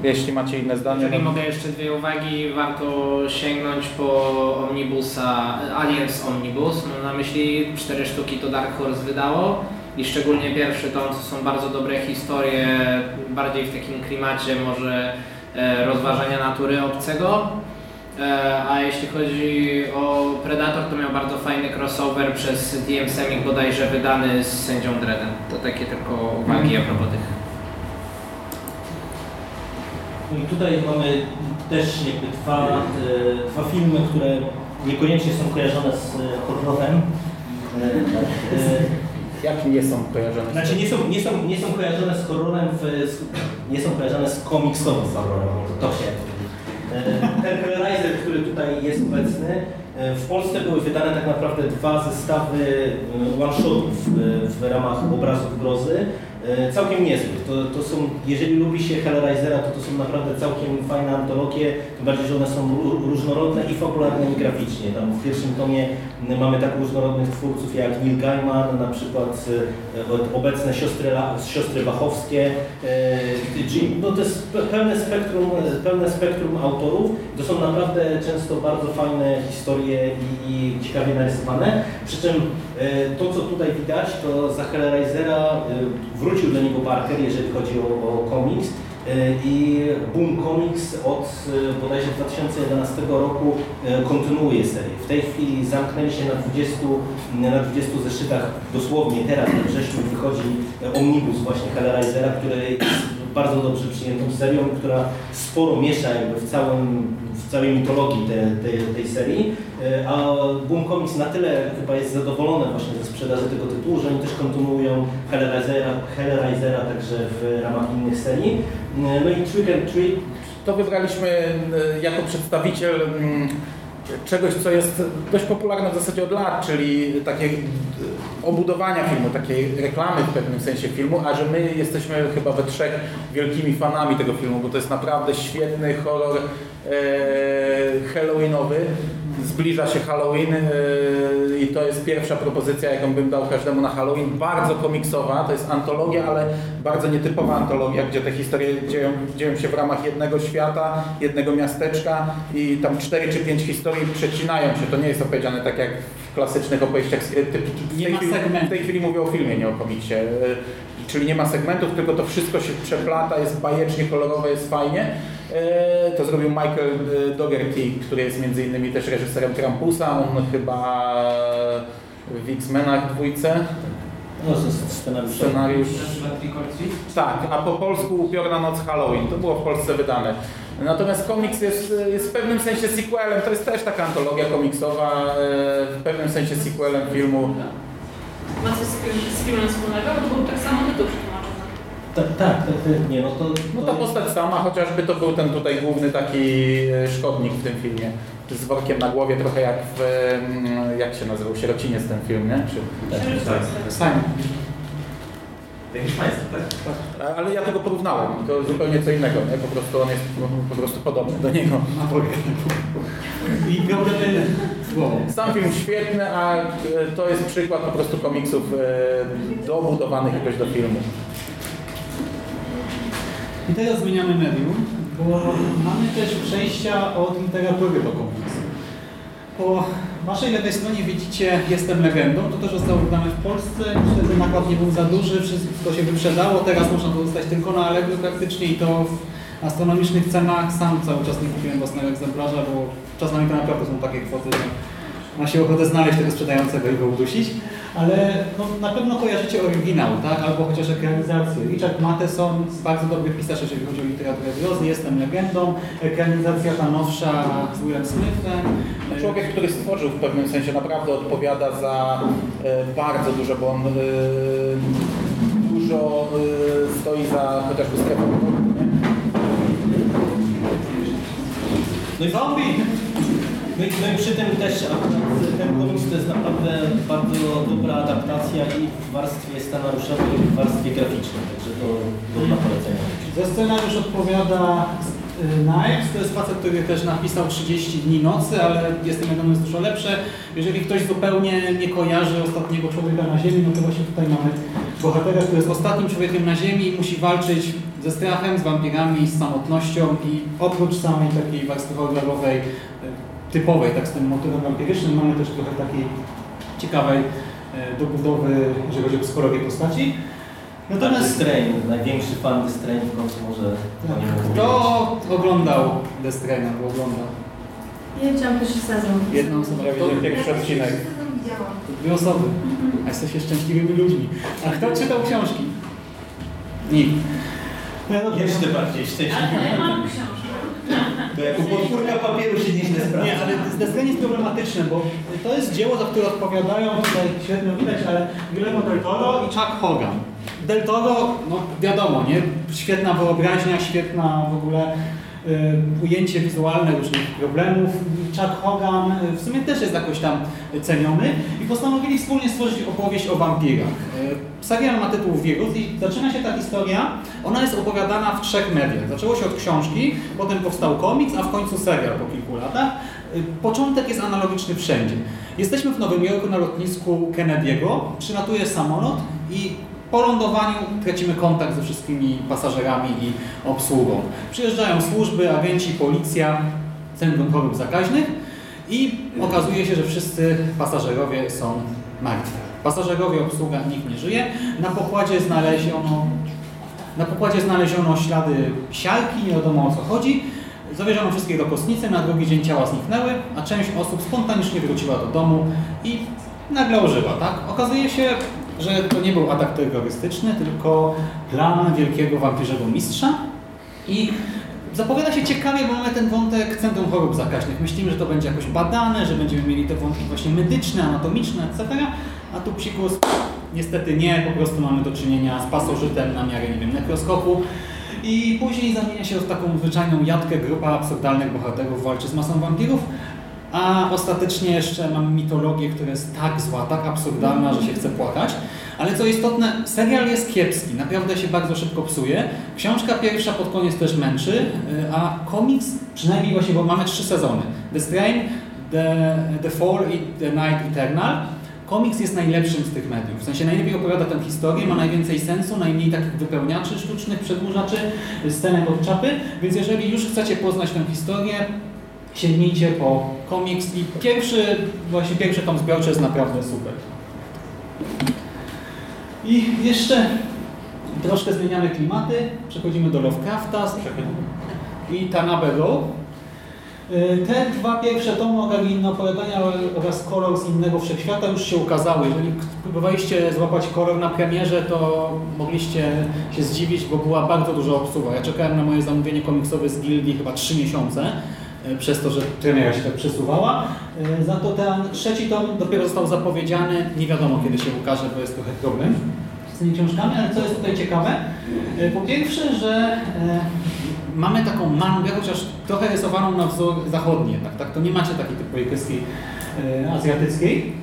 Jeśli macie inne zdanie. Jeżeli mogę jeszcze dwie uwagi, warto sięgnąć po Omnibusa, Aliens Omnibus. Mam na myśli cztery sztuki to Dark Horse wydało i szczególnie pierwszy tom, to są bardzo dobre historie, bardziej w takim klimacie może e, rozważania natury obcego. E, A jeśli chodzi o Predator, to miał bardzo fajny crossover przez DM Semik bodajże wydany z sędzią Dreddem. To takie tylko uwagi a propos tych No i tutaj mamy też jakby dwa, e, dwa filmy, które niekoniecznie są kojarzone z e, horrorem. E, Jak nie są kojarzone? z Znaczy nie są, nie są, nie są kojarzone z horrorem, w, nie są kojarzone z komiksowym horrorem, to się Ten Hellraiser, który tutaj jest obecny, w Polsce były wydane tak naprawdę dwa zestawy one-shotów w ramach obrazów grozy. E, całkiem niezłych. To, to są, jeżeli lubi się Hellraisera, to to są naprawdę całkiem fajne antologie, tym bardziej, że one są ró- różnorodne i fabularne i graficznie. Tam w pierwszym tomie mamy tak różnorodnych twórców jak Neil Gaiman, na przykład e, obecne siostry, siostry Wachowskie, e, no to jest pe- pełne spektrum, pełne spektrum autorów. To są naprawdę często bardzo fajne historie i, i ciekawie narysowane. Przy czym to, co tutaj widać, to za Hellraisera e, wrócił do niego Parker, jeżeli chodzi o, o komiks. E, I Boom Comics od e, bodajże 2011 roku e, kontynuuje serię. W tej chwili zamknęli się na 20, na 20 zeszytach, dosłownie teraz we wrześniu wychodzi omnibus właśnie Hellraisera, który jest bardzo dobrze przyjętą serią, która sporo miesza jakby w, całym, całej mitologii te, tej, tej serii. E, A Boom Comics na tyle chyba jest zadowolone właśnie ze sprzedaży tego tytułu, że oni też kontynuują Hellraisera, Hellraisera także w ramach innych serii. E, No i Trick and Treat To wybraliśmy e, jako przedstawiciel mm, czegoś, co jest dość popularne w zasadzie od lat, czyli takiej e, obudowania filmu, takiej reklamy w pewnym sensie filmu, a że my jesteśmy chyba we trzech wielkimi fanami tego filmu, bo to jest naprawdę świetny horror e, halloweenowy. Zbliża się Halloween e, i to jest pierwsza propozycja, jaką bym dał każdemu na Halloween. Bardzo komiksowa, to jest antologia, ale bardzo nietypowa antologia, gdzie te historie dzieją, dzieją się w ramach jednego świata, jednego miasteczka i tam cztery czy pięć historii przecinają się. To nie jest opowiedziane tak jak w klasycznych opowieściach. w tej chwili-. W tej chwili mówię o filmie, nie o komiksie. Czyli nie ma segmentów, tylko to wszystko się przeplata, jest bajecznie kolorowe, jest fajnie. E, To zrobił Michael e, Dougherty, który jest między innymi też reżyserem Krampusa. On chyba w X-Menach dwójce no, to jest scenariusz. scenariusz. Tak, a po polsku Upiorna Noc Halloween. To było w Polsce wydane. Natomiast komiks jest, jest w pewnym sensie sequelem. To jest też taka antologia komiksowa, e, w pewnym sensie sequelem filmu. Ma coś z film- z filmem wspólnego? Bo był tak samo tytuł przetłumaczony. Tak, tak, tak, tak, nie, no to... No to ta jest- postać sama, chociażby to był ten tutaj główny taki e, szkodnik w tym filmie. Z workiem na głowie, trochę jak w, jak się nazywał, Sierociniec ten film, nie? Czy, Tak. Simon. Jak hiszpański, tak? Ale ja tego porównałem, to zupełnie co innego, nie? Po prostu on jest no, po prostu podobny do niego. I. Sam film świetny, a e, to jest przykład po prostu komiksów e, dobudowanych jakoś do filmu. I teraz zmieniamy medium, bo mamy też przejścia od literatury do komiksu. Po waszej lewej stronie widzicie Jestem legendą, to też zostało wydane w Polsce. Wtedy nakład nie był za duży, wszystko się wyprzedało. Teraz można to dostać tylko na Allegro praktycznie i to astronomicznych cenach. Sam cały czas nie kupiłem własnego egzemplarza, bo czasami to naprawdę są takie kwoty, że ma się ochotę znaleźć tego sprzedającego i go udusić. Ale no, na pewno kojarzycie oryginał, tak? albo chociaż ekranizację. Richard Matheson, bardzo dobry pisarz, jeżeli chodzi o literaturę grozy, Jestem legendą. Ekranizacja ta nowsza z Willem Smithem. Człowiek, który stworzył w pewnym sensie naprawdę odpowiada za e, bardzo dużo, bo on e, dużo e, stoi za chociażby strefą No i Zombie! No i, no i przy tym też ten komiks to jest naprawdę bardzo dobra adaptacja i w warstwie scenariuszowej, i w warstwie graficznej, także to godna polecenia. Za scenariusz odpowiada Knives, to jest facet, który też napisał 30 dni nocy, ale jestem wiadomo jest dużo lepsze. Jeżeli ktoś zupełnie nie kojarzy ostatniego człowieka na ziemi, no to właśnie tutaj mamy bohatera, który jest ostatnim człowiekiem na ziemi i musi walczyć ze strachem, z wampirami, z samotnością i oprócz samej takiej warstwy horrorowej, y, typowej, tak z tym motywem wampirycznym, mamy też trochę takiej ciekawej y, dobudowy, jeżeli chodzi o psychologię postaci. Natomiast Strain, największy fan The Strain w końcu może o nim opowiedzieć. Kto oglądał The Strain albo oglądał? Ja widziałam pierwszy sezon. Jedną osobę. Prawie że pierwszy odcinek. Dwie osoby. A jesteście szczęśliwymi ludźmi. A kto czytał książki? Nikt. No, no, Jeszcze bardziej Ale szczęśliwy. ja mam książkę. To jako podpórka papieru się nieźle sprawdza. Nie, ale Strain jest problematyczne, bo to jest dzieło, za które odpowiadają, tutaj świetnie widać, ale Guillermo del Toro i Chuck Hogan. Del Toro, no wiadomo, nie? Świetna wyobraźnia, świetna w ogóle y, ujęcie wizualne różnych problemów. Chuck Hogan y, w sumie też jest jakoś tam ceniony i postanowili wspólnie stworzyć opowieść o wampirach. Y, Serial ma tytuł Wirus i zaczyna się ta historia, ona jest opowiadana w trzech mediach. Zaczęło się od książki, potem powstał komiks, a w końcu serial po kilku latach. Y, Początek jest analogiczny wszędzie. Jesteśmy w Nowym Jorku na lotnisku Kennedy'ego, przylatuje samolot i po lądowaniu tracimy kontakt ze wszystkimi pasażerami i obsługą. Przyjeżdżają służby, agenci, policja, Centrum Chorób Zakaźnych i okazuje się, że wszyscy pasażerowie są martwi. Pasażerowie, obsługa, nikt nie żyje. Na pokładzie znaleziono, na pokładzie znaleziono ślady siarki, nie wiadomo o co chodzi. Zawieziono wszystkich do kostnicy, na drugi dzień ciała zniknęły, a część osób spontanicznie wróciła do domu i nagle ożyła, tak? Okazuje się, że to nie był atak terrorystyczny, tylko plan wielkiego wampirzego mistrza i zapowiada się ciekawie, bo mamy ten wątek Centrum Chorób Zakaźnych. Myślimy, że to będzie jakoś badane, że będziemy mieli te wątki właśnie medyczne, anatomiczne, etc. A tu psikus niestety nie, po prostu mamy do czynienia z pasożytem na miarę, nie wiem, nekroskopu. I później zamienia się w taką zwyczajną jadkę, grupa absurdalnych bohaterów walczy z masą wampirów, a ostatecznie jeszcze mamy mitologię, która jest tak zła, tak absurdalna, że się chce płakać. Ale co istotne, serial jest kiepski, naprawdę się bardzo szybko psuje. Książka pierwsza pod koniec też męczy, y, a komiks, przynajmniej właśnie, bo mamy trzy sezony. The Strain, The, The Fall i The Night Eternal. Komiks jest najlepszym z tych mediów. W sensie najlepiej opowiada tę historię, ma najwięcej sensu, najmniej takich wypełniaczy sztucznych, przedłużaczy, scenek od czapy. Więc jeżeli już chcecie poznać tę historię, sięgnijcie po komiks i pierwszy, właśnie pierwszy tom zbiorczy jest naprawdę super. I jeszcze troszkę zmieniamy klimaty, przechodzimy do Lovecrafta i Tanabe. Y, Te dwa pierwsze tomy Ogaginne opowiadania oraz kolor z innego wszechświata już się ukazały. Jeżeli próbowaliście złapać kolor na premierze, to mogliście się zdziwić, bo była bardzo duża obsługa. Ja czekałem na moje zamówienie komiksowe z Gildii chyba 3 miesiące, przez to, że premiera się tak przesuwała. Y, Za to ten trzeci tom dopiero został zapowiedziany. Nie wiadomo kiedy się ukaże, bo jest trochę problem z tymi książkami, ale co jest tutaj ciekawe? Y, Po pierwsze, że e, mamy taką mangę, chociaż trochę rysowaną na wzór zachodni jednak, tak? To nie macie takiej typowej kreski e, azjatyckiej,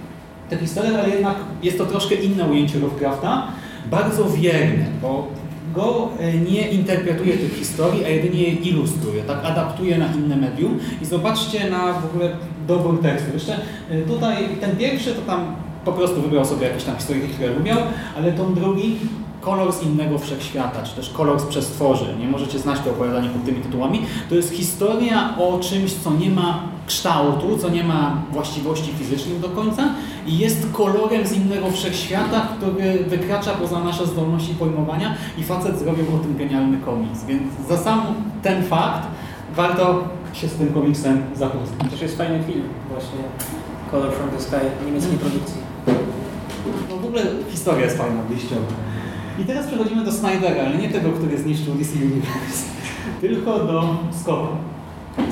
te historie, ale jednak jest to troszkę inne ujęcie Lovecrafta, bardzo wierne, bo go e, nie interpretuje tych historii, a jedynie je ilustruje, tak adaptuje na inne medium i zobaczcie na w ogóle dobór tekstu. Jeszcze e, tutaj ten pierwszy to tam po prostu wybrał sobie jakieś tam historie, które lubiał, ale ten drugi kolor z innego wszechświata, czy też kolor z przestworzy. Nie możecie znać to opowiadanie pod tymi tytułami. To jest historia o czymś, co nie ma kształtu, co nie ma właściwości fizycznych do końca i jest kolorem z innego wszechświata, który wykracza poza nasze zdolności pojmowania i facet zrobił o tym genialny komiks. Więc za sam ten fakt warto się z tym komiksem zapoznać. Też jest fajny film właśnie Color from the Sky niemieckiej produkcji. No w ogóle historia jest fajna, wyjściowa. I teraz przechodzimy do Snydera, ale nie tego, który zniszczył DC Universe, tylko do Scotta.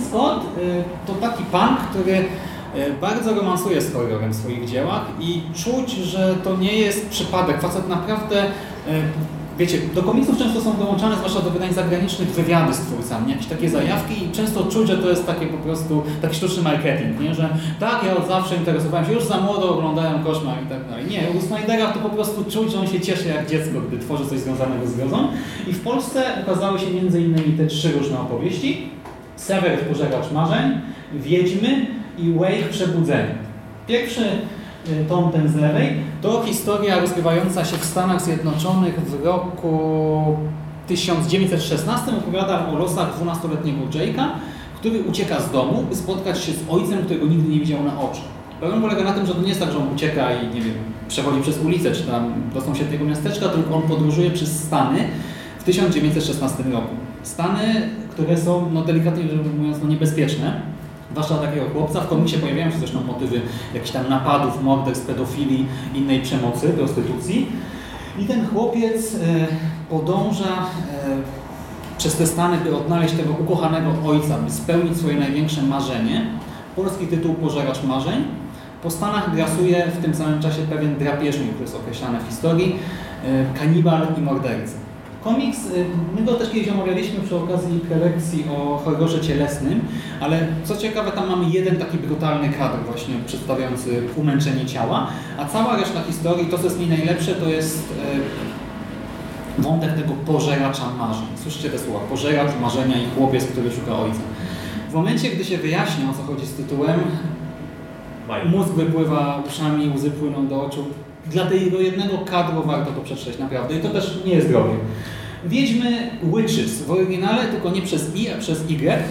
Scott y, to taki pan, który y, bardzo romansuje z horrorem w swoich dziełach i czuć, że to nie jest przypadek. Facet naprawdę, y, wiecie, do komiksów często są dołączane, zwłaszcza do wydań zagranicznych, wywiady z twórcami, jakieś takie zajawki i często czuć, że to jest takie po prostu taki sztuczny marketing, nie? że tak, ja od zawsze interesowałem się, już za młodo oglądałem Koszmar i tak dalej. Nie, u Snydera to po prostu czuć, że on się cieszy jak dziecko, gdy tworzy coś związanego z grozą. I w Polsce ukazały się innymi te trzy różne opowieści. Sewer Pożegacz Marzeń, Wiedźmy i Wake Przebudzenie. Pierwszy tom ten z lewej to historia rozgrywająca się w Stanach Zjednoczonych w roku 1916. Opowiada o losach 12-letniego Jake'a, który ucieka z domu, by spotkać się z ojcem, którego nigdy nie widział na oczy. Problem polega na tym, że to nie jest tak, że on ucieka i nie wiem, przechodzi przez ulicę czy tam do sąsiedniego miasteczka, tylko on podróżuje przez Stany w 1916 roku. Stany, które są, no delikatnie rzecz mówiąc, no niebezpieczne, zwłaszcza takiego chłopca. W komiksie pojawiają się zresztą motywy jakichś tam napadów, morderstw, pedofilii, innej przemocy, prostytucji. I ten chłopiec e, podąża e, przez te Stany, by odnaleźć tego ukochanego ojca, by spełnić swoje największe marzenie. Polski tytuł Pożeracz Marzeń. Po Stanach grasuje w tym samym czasie pewien drapieżnik, który jest określany w historii, e, kanibal i morderca. Komiks, y, my go też kiedyś omawialiśmy przy okazji prelekcji o horrorze cielesnym, ale co ciekawe, tam mamy jeden taki brutalny kadr właśnie przedstawiający umęczenie ciała, a cała reszta historii, to co jest mi najlepsze, to jest y, wątek tego pożeracza marzeń. Słyszycie te słowa? Pożeracz marzenia i chłopiec, który szuka ojca. W momencie, gdy się wyjaśnia, o co chodzi z tytułem, mózg wypływa uszami, łzy płyną do oczu. Dla tego jednego kadru warto to przeczytać naprawdę i to też nie jest drogie. Wiedźmy Witches w oryginale, tylko nie przez I, a przez Y.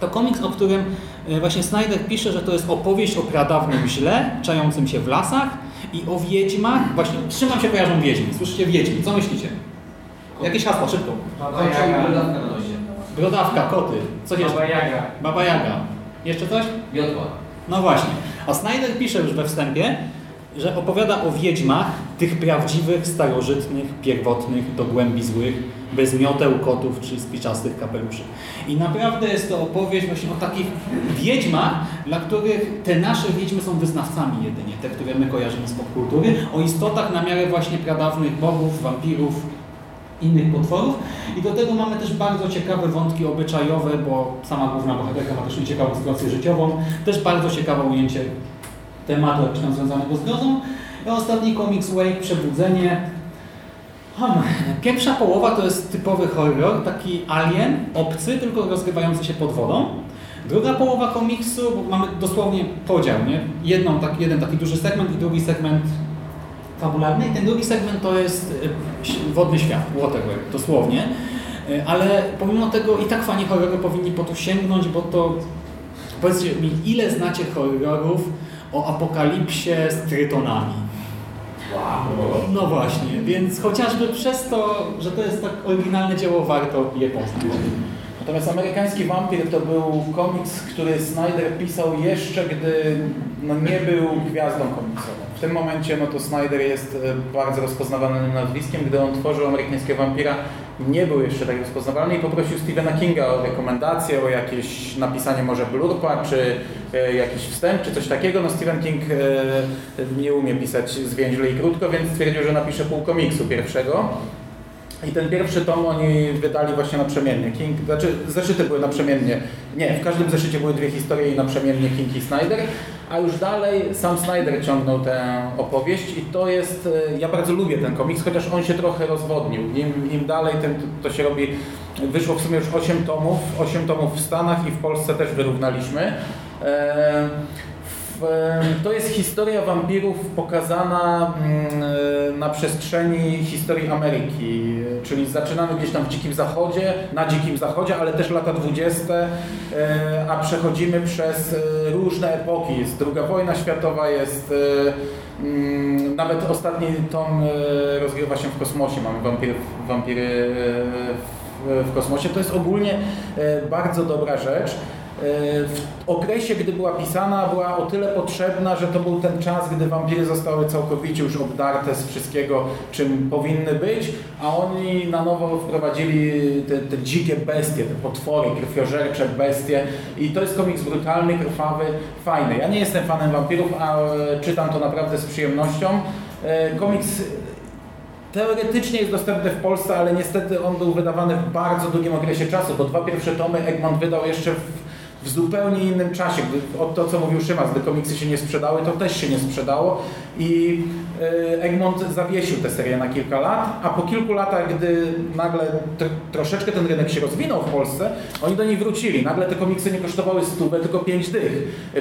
To komiks, o którym e, właśnie Snyder pisze, że to jest opowieść o pradawnym źle, czającym się w lasach i o wiedźmach. Właśnie, z czym wam się kojarzą wiedźmi? Słyszycie wiedźmi, co myślicie? Jakieś hasło, szybko. Baba Jaga. Brodawka, koty. Co jeszcze? Baba Jaga. Baba Jaga. Jeszcze coś? Miotła. No właśnie. A Snyder pisze już we wstępie, że opowiada o wiedźmach, tych prawdziwych, starożytnych, pierwotnych, do głębi złych, bez mioteł, kotów czy spiczastych kapeluszy. I naprawdę jest to opowieść właśnie o takich wiedźmach, dla których te nasze wiedźmy są wyznawcami jedynie, te, które my kojarzymy z popkultury, o istotach na miarę właśnie pradawnych bogów, wampirów, innych potworów. I do tego mamy też bardzo ciekawe wątki obyczajowe, bo sama główna bohaterka ma też nieciekawą sytuację życiową. Też bardzo ciekawe ujęcie tematu jakoś związanego z grozą. I ostatni komiks Wake, Przebudzenie. Hmm. Pierwsza połowa to jest typowy horror, taki alien, obcy, tylko rozgrywający się pod wodą. Druga połowa komiksu, bo mamy dosłownie podział, nie? Jedną, tak, jeden taki duży segment i drugi segment fabularny. I ten drugi segment to jest y, wodny świat, Waterworld, dosłownie. Y, Ale pomimo tego i tak fani horroru powinni po to sięgnąć, bo to powiedzcie mi, ile znacie horrorów o apokalipsie z trytonami? No właśnie, więc chociażby przez to, że to jest tak oryginalne dzieło, warto je poznać. Natomiast amerykański wampir to był komiks, który Snyder pisał jeszcze, gdy no, nie był gwiazdą komiksową. W tym momencie no, to Snyder jest e, bardzo rozpoznawalnym nazwiskiem. Gdy on tworzył amerykańskiego wampira, nie był jeszcze tak rozpoznawalny i poprosił Stephena Kinga o rekomendację, o jakieś napisanie może blurpa, czy e, jakiś wstęp, czy coś takiego. No Stephen King e, nie umie pisać zwięźle i krótko, więc stwierdził, że napisze pół komiksu pierwszego. I ten pierwszy tom oni wydali właśnie naprzemiennie. King, znaczy zeszyty były naprzemiennie. Nie, w każdym zeszycie były dwie historie i naprzemiennie King i Snyder, a już dalej sam Snyder ciągnął tę opowieść i to jest, e, ja bardzo lubię ten komiks, chociaż on się trochę rozwodnił. Im, im dalej, tym to, się robi, wyszło w sumie już 8 tomów, 8 tomów w Stanach i w Polsce też wyrównaliśmy. E, w- to jest historia wampirów pokazana mm, na przestrzeni historii Ameryki, czyli zaczynamy gdzieś tam w Dzikim Zachodzie, na Dzikim Zachodzie, ale też lata 20, e, a przechodzimy przez e, różne epoki. Jest druga wojna światowa, jest e, mm, nawet ostatni tom e, rozgrywa się w kosmosie, mamy wampiry, wampiry e, w, kosmosie. To jest ogólnie e, bardzo dobra rzecz. E, W okresie, gdy była pisana, była o tyle potrzebna, że to był ten czas, gdy wampiry zostały całkowicie już obdarte z wszystkiego, czym powinny być, a oni na nowo wprowadzili te, te dzikie bestie, te potwory, krwiożercze bestie i to jest komiks brutalny, krwawy, fajny. Ja nie jestem fanem wampirów, a e, czytam to naprawdę z przyjemnością. Komiks Teoretycznie jest dostępny w Polsce, ale niestety on był wydawany w bardzo długim okresie czasu, bo dwa pierwsze tomy Egmont wydał jeszcze w, w zupełnie innym czasie. Gdy, o to, co mówił Szymas, gdy komiksy się nie sprzedały, to też się nie sprzedało i y, Egmont zawiesił tę serię na kilka lat, a po kilku latach, gdy nagle tr troszeczkę ten rynek się rozwinął w Polsce, oni do niej wrócili. Nagle te komiksy nie kosztowały stówę, tylko pięć dych.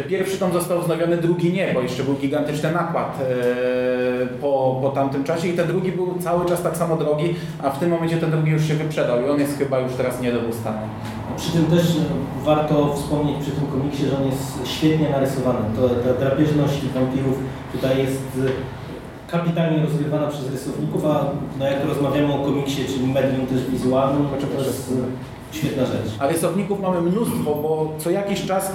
Pierwszy tom został wznowiony, drugi nie, bo jeszcze był gigantyczny nakład y, po, po tamtym czasie i ten drugi był cały czas tak samo drogi, a w tym momencie ten drugi już się wyprzedał i on jest chyba już teraz nie do ustania. Przy tym też e, warto wspomnieć przy tym komiksie, że on jest świetnie narysowany. To, ta drapieżność wampirów tutaj jest e, kapitalnie rozgrywana przez rysowników, a no jak rozmawiamy o komiksie, czyli medium też wizualnym, to jest e, świetna rzecz. A rysowników mamy mnóstwo, bo co jakiś czas,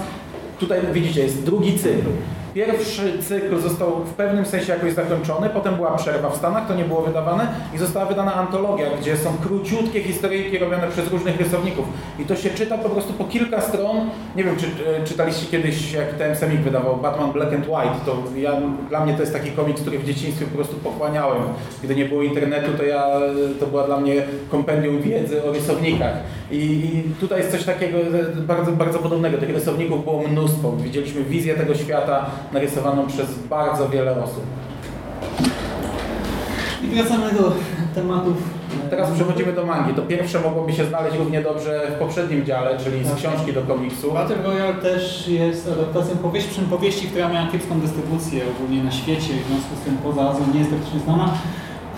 tutaj widzicie, jest drugi cykl. Pierwszy cykl został w pewnym sensie jakoś zakończony, potem była przerwa w Stanach, to nie było wydawane i została wydana antologia, gdzie są króciutkie historyjki robione przez różnych rysowników. I to się czyta po prostu po kilka stron. Nie wiem, czy e, czytaliście kiedyś, jak ten Semik wydawał Batman Black and White, to ja, dla mnie to jest taki komiks, który w dzieciństwie po prostu pochłaniałem. Gdy nie było internetu, to ja, to była dla mnie kompendium wiedzy o rysownikach. I, I tutaj jest coś takiego e, bardzo, bardzo podobnego. Tych rysowników było mnóstwo. Widzieliśmy wizję tego świata narysowaną przez bardzo wiele osób. I wracamy do tematów. e, Teraz przechodzimy do mangi. To pierwsze mogłoby się znaleźć równie dobrze w poprzednim dziale, czyli z Tak. książki do komiksu. Battle Royale też jest adaptacją powieści, powieści, która miała kiepską dystrybucję ogólnie na świecie, w związku z tym poza Azją nie jest praktycznie znana.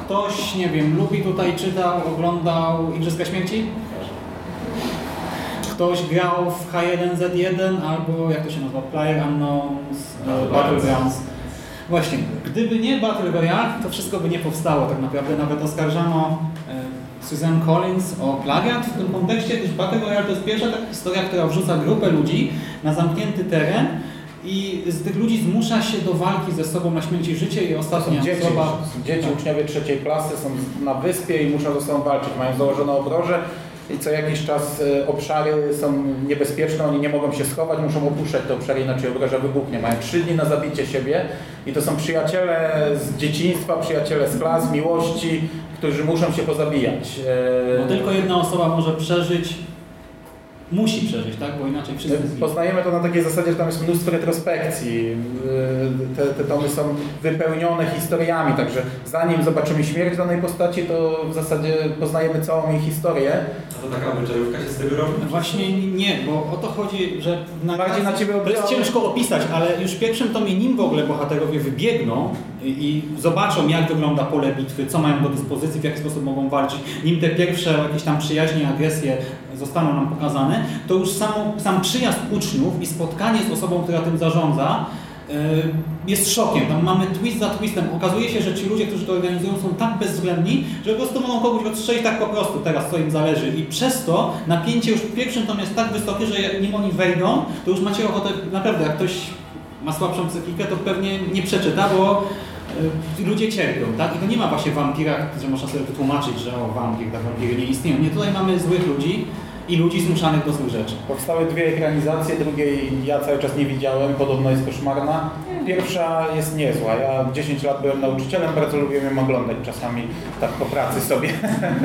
Ktoś, nie wiem, lubi tutaj, czytał, oglądał Igrzyska Śmierci? Ktoś grał w H1Z1 albo jak to się nazywa, Player Unknowns e, Battlegrounds. Właśnie, gdyby nie Battle Royale, to wszystko by nie powstało tak naprawdę. Nawet oskarżano e, Susan Collins o plagiat w tym kontekście, gdyż Battle Royale to jest pierwsza taka historia, która wrzuca grupę ludzi na zamknięty teren i z tych ludzi zmusza się do walki ze sobą na śmierć i życie i ostatnia są dzieci, osoba... dzieci, Tak. uczniowie trzeciej klasy, są na wyspie i muszą ze sobą walczyć. Mają założone obroże i co jakiś czas e, obszary są niebezpieczne, oni nie mogą się schować, muszą opuszczać te obszary, inaczej obroża wybuchnie. Mają trzy dni na zabicie siebie i to są przyjaciele z dzieciństwa, przyjaciele z klas, miłości, którzy muszą się pozabijać. E, Bo tylko jedna osoba może przeżyć, musi przeżyć, tak? Bo inaczej wszyscy zginą. Poznajemy to na takiej zasadzie, że tam jest mnóstwo retrospekcji. Yy, Te, te tomy są wypełnione historiami, także zanim zobaczymy śmierć danej postaci, to w zasadzie poznajemy całą jej historię. A to taka wyczerówka się z tego robi? Właśnie nie, bo o to chodzi, że na Bardziej na ciebie to jest ciężko opisać, ale już w pierwszym tomie nim w ogóle bohaterowie wybiegną i, i zobaczą jak wygląda pole bitwy, co mają do dyspozycji, w jaki sposób mogą walczyć, nim te pierwsze jakieś tam przyjaźnie, agresje zostaną nam pokazane, to już sam przyjazd uczniów i spotkanie z osobą, która tym zarządza, yy, jest szokiem. Tam mamy twist za twistem. Okazuje się, że ci ludzie, którzy to organizują, są tak bezwzględni, że po prostu mogą kogoś odstrzelić tak po prostu teraz, co im zależy. I przez to napięcie już w pierwszym tomie jest tak wysokie, że nim oni wejdą, to już macie ochotę, naprawdę, jak ktoś ma słabszą psychikę, to pewnie nie przeczyta, bo y, ludzie cierpią, tak? I to nie ma właśnie w wampirach, że można sobie wytłumaczyć, że o wampir, tak wampiry nie istnieją. Nie, tutaj mamy złych ludzi i ludzi zmuszanych do złych rzeczy. Powstały dwie ekranizacje, drugiej ja cały czas nie widziałem, podobno jest koszmarna. Pierwsza jest niezła. Ja 10 lat byłem nauczycielem, bardzo lubiłem ją oglądać czasami tak po pracy sobie.